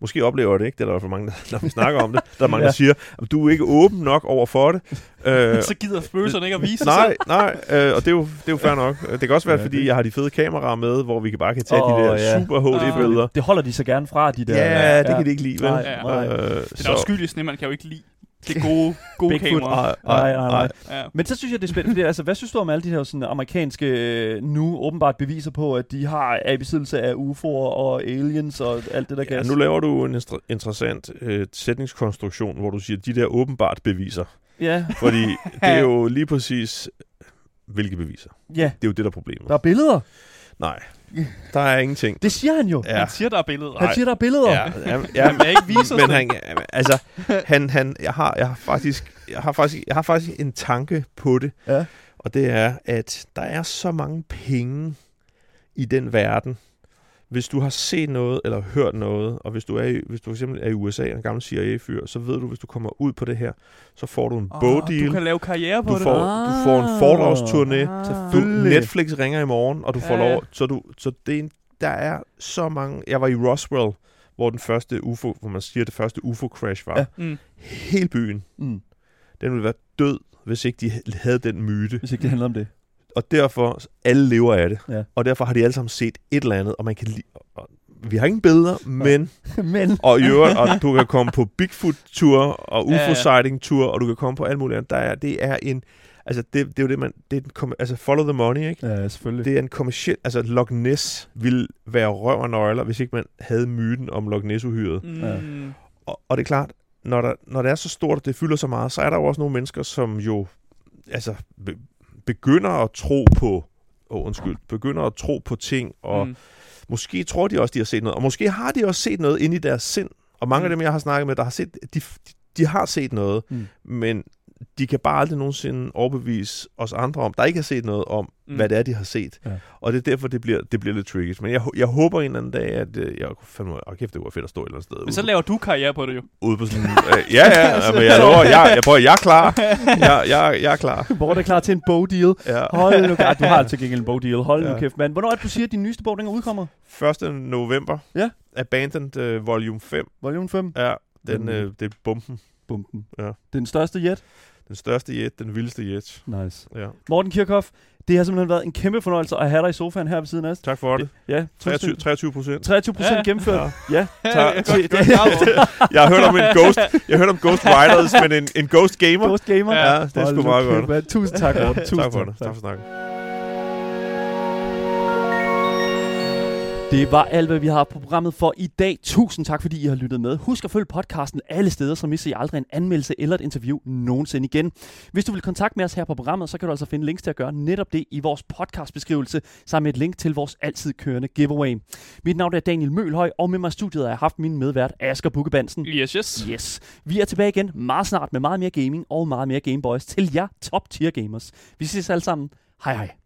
måske oplever jeg det ikke, det er der for mange, der, når vi snakker om det, der er mange,
Ja.
der siger, at du er ikke åben nok over for det. Øh,
Så gider spøgelserne ikke at vise sig
nej, nej, øh, og det er, jo, det er jo fair nok. Det kan også være,
Ja,
fordi
det-
jeg har de fede kameraer med, hvor vi kan bare kan tage
Åh,
de der
ja.
super HD-billeder.
Det holder de så gerne fra, de der...
Ja, det kan de ikke lide, vel?
Nej, nej.
Øh,
Den afskyelige sne, man kan jo ikke lide det gode, gode kamera.
Nej, nej, nej.
Ja.
Men så synes jeg, det er spændende, fordi, altså, hvad synes du om alle de her sådan, amerikanske, øh, nu åbenbart beviser på, at de har er i besiddelse af UFO'er og aliens og alt det der
Ja,
gas?
nu laver du en interessant øh, sætningskonstruktion, hvor du siger, de der åbenbart beviser.
Ja,
Fordi det er jo lige præcis, hvilke beviser.
ja,
Det er jo det, der er problemet.
der er billeder.
Nej, der er ingenting.
Det siger han jo.
Ja.
Han siger, der er billeder.
Han siger, der er billeder.
Ja, ja, ja,
vil ikke vise os
men han, altså, han, han, jeg har, jeg har faktisk, jeg har faktisk, jeg har faktisk en tanke på det,
Ja.
og det er, at der er så mange penge i den verden. Hvis du har set noget eller hørt noget, og hvis du er i, hvis du for eksempel er i USA, en gammel CIA-fyr, så ved du, hvis du kommer ud på det her, så får du en
Åh,
bogdeal.
Du kan lave karriere på
Du
det.
får, du får en foredragsturné.
Ah,
Du. Netflix ringer i morgen, og du får
Ja,
lov. Så, du, så det er en, der er så mange... Jeg var i Roswell, hvor den første UFO, hvor man siger, det første UFO-crash var.
Ja.
Mm.
Hele byen,
Mm,
den ville være død, hvis ikke de havde den myte.
hvis ikke det handler om det.
Og derfor, alle lever af det.
Ja.
Og derfor har de alle sammen set et eller andet, og man kan lide... Og vi har ingen billeder, men...
Men,
Og i øvrigt, og du kan komme på Bigfoot-tur og
Ja, ja.
UFO-sighting-tur, og du kan komme på alt muligt andet. Der er, det er en... Altså, det, det er jo det, man... Det er en, kom- altså, follow the money, ikke?
ja, selvfølgelig.
Det er en kommersiel... Altså, Loch Ness ville være røv og nøgler, hvis ikke man havde myten om Loch Ness-uhyret.
Mm.
Og, og det er klart, når, der, når det er så stort, og det fylder så meget, så er der jo også nogle mennesker, som jo altså, begynder at tro på... Oh, undskyld. Begynder at tro på ting, og mm. Måske tror de også, de har set noget. Og måske har de også set noget inde i deres sind. Og mange mm. af dem, jeg har snakket med, der har set... De, de har set noget,
mm.
men de kan bare aldrig nogensinde overbevise os andre om, der ikke har set noget om,
Mm.
hvad det er, de har set.
Ja.
Og det er derfor, det bliver, det bliver lidt tricky. Men jeg, jeg håber en eller anden dag, at øh, jeg fandme, åh, kæft, det var fedt at stå et eller andet sted.
Men
ude
så laver du karriere på det jo.
ude på sådan... Øh, ja, ja, men jeg lover, jeg, jeg, prøver, jeg er klar. Jeg, jeg, jeg er klar.
Hvor er det klar til en bogdeal?
Ja.
Hold nu kæft. Du har til gengæld en bogdeal. Hold nu
Ja.
kæft, mand. Hvornår er det, du siger, at din nyeste bog, den er udkommer?
1. november.
Ja.
Abandoned uh, Volume 5.
Volume 5?
Ja, den,
Mm.
øh, det er bomben.
Bumpen.
Ja.
Den største jet?
Den største jet, den vildeste jet.
Nice.
Ja.
Morten Kirchhoff, det har simpelthen været en kæmpe fornøjelse at have dig i sofaen her ved siden af os.
Tak for det.
Ja,
23, 23 procent.
23 procent
Ja.
gennemført. Ja.
Tak.
Ja, godt, godt,
Jeg har hørt om en ghost, jeg har hørt om Ghost Riders, men en, en Ghost Gamer.
Ghost Gamer.
Ja.
Ja, det er sgu meget godt.
Tusind tak, Morten. Tusind
Tak for det. Tak for snakken.
Det var alt, hvad vi har på programmet for i dag. Tusind tak, fordi I har lyttet med. Husk at følge podcasten alle steder, så misser I aldrig en anmeldelse eller et interview nogensinde igen. Hvis du vil kontakte med os her på programmet, så kan du altså finde links til at gøre netop det i vores podcastbeskrivelse, sammen med et link til vores altid kørende giveaway. Mit navn er Daniel Mølhøj, og med mig i studiet har jeg haft min medvært Asger Bukkebansen.
Yes, yes.
Yes. Vi er tilbage igen meget snart med meget mere gaming og meget mere Gameboys til jer top tier gamers. Vi ses alle sammen. Hej hej.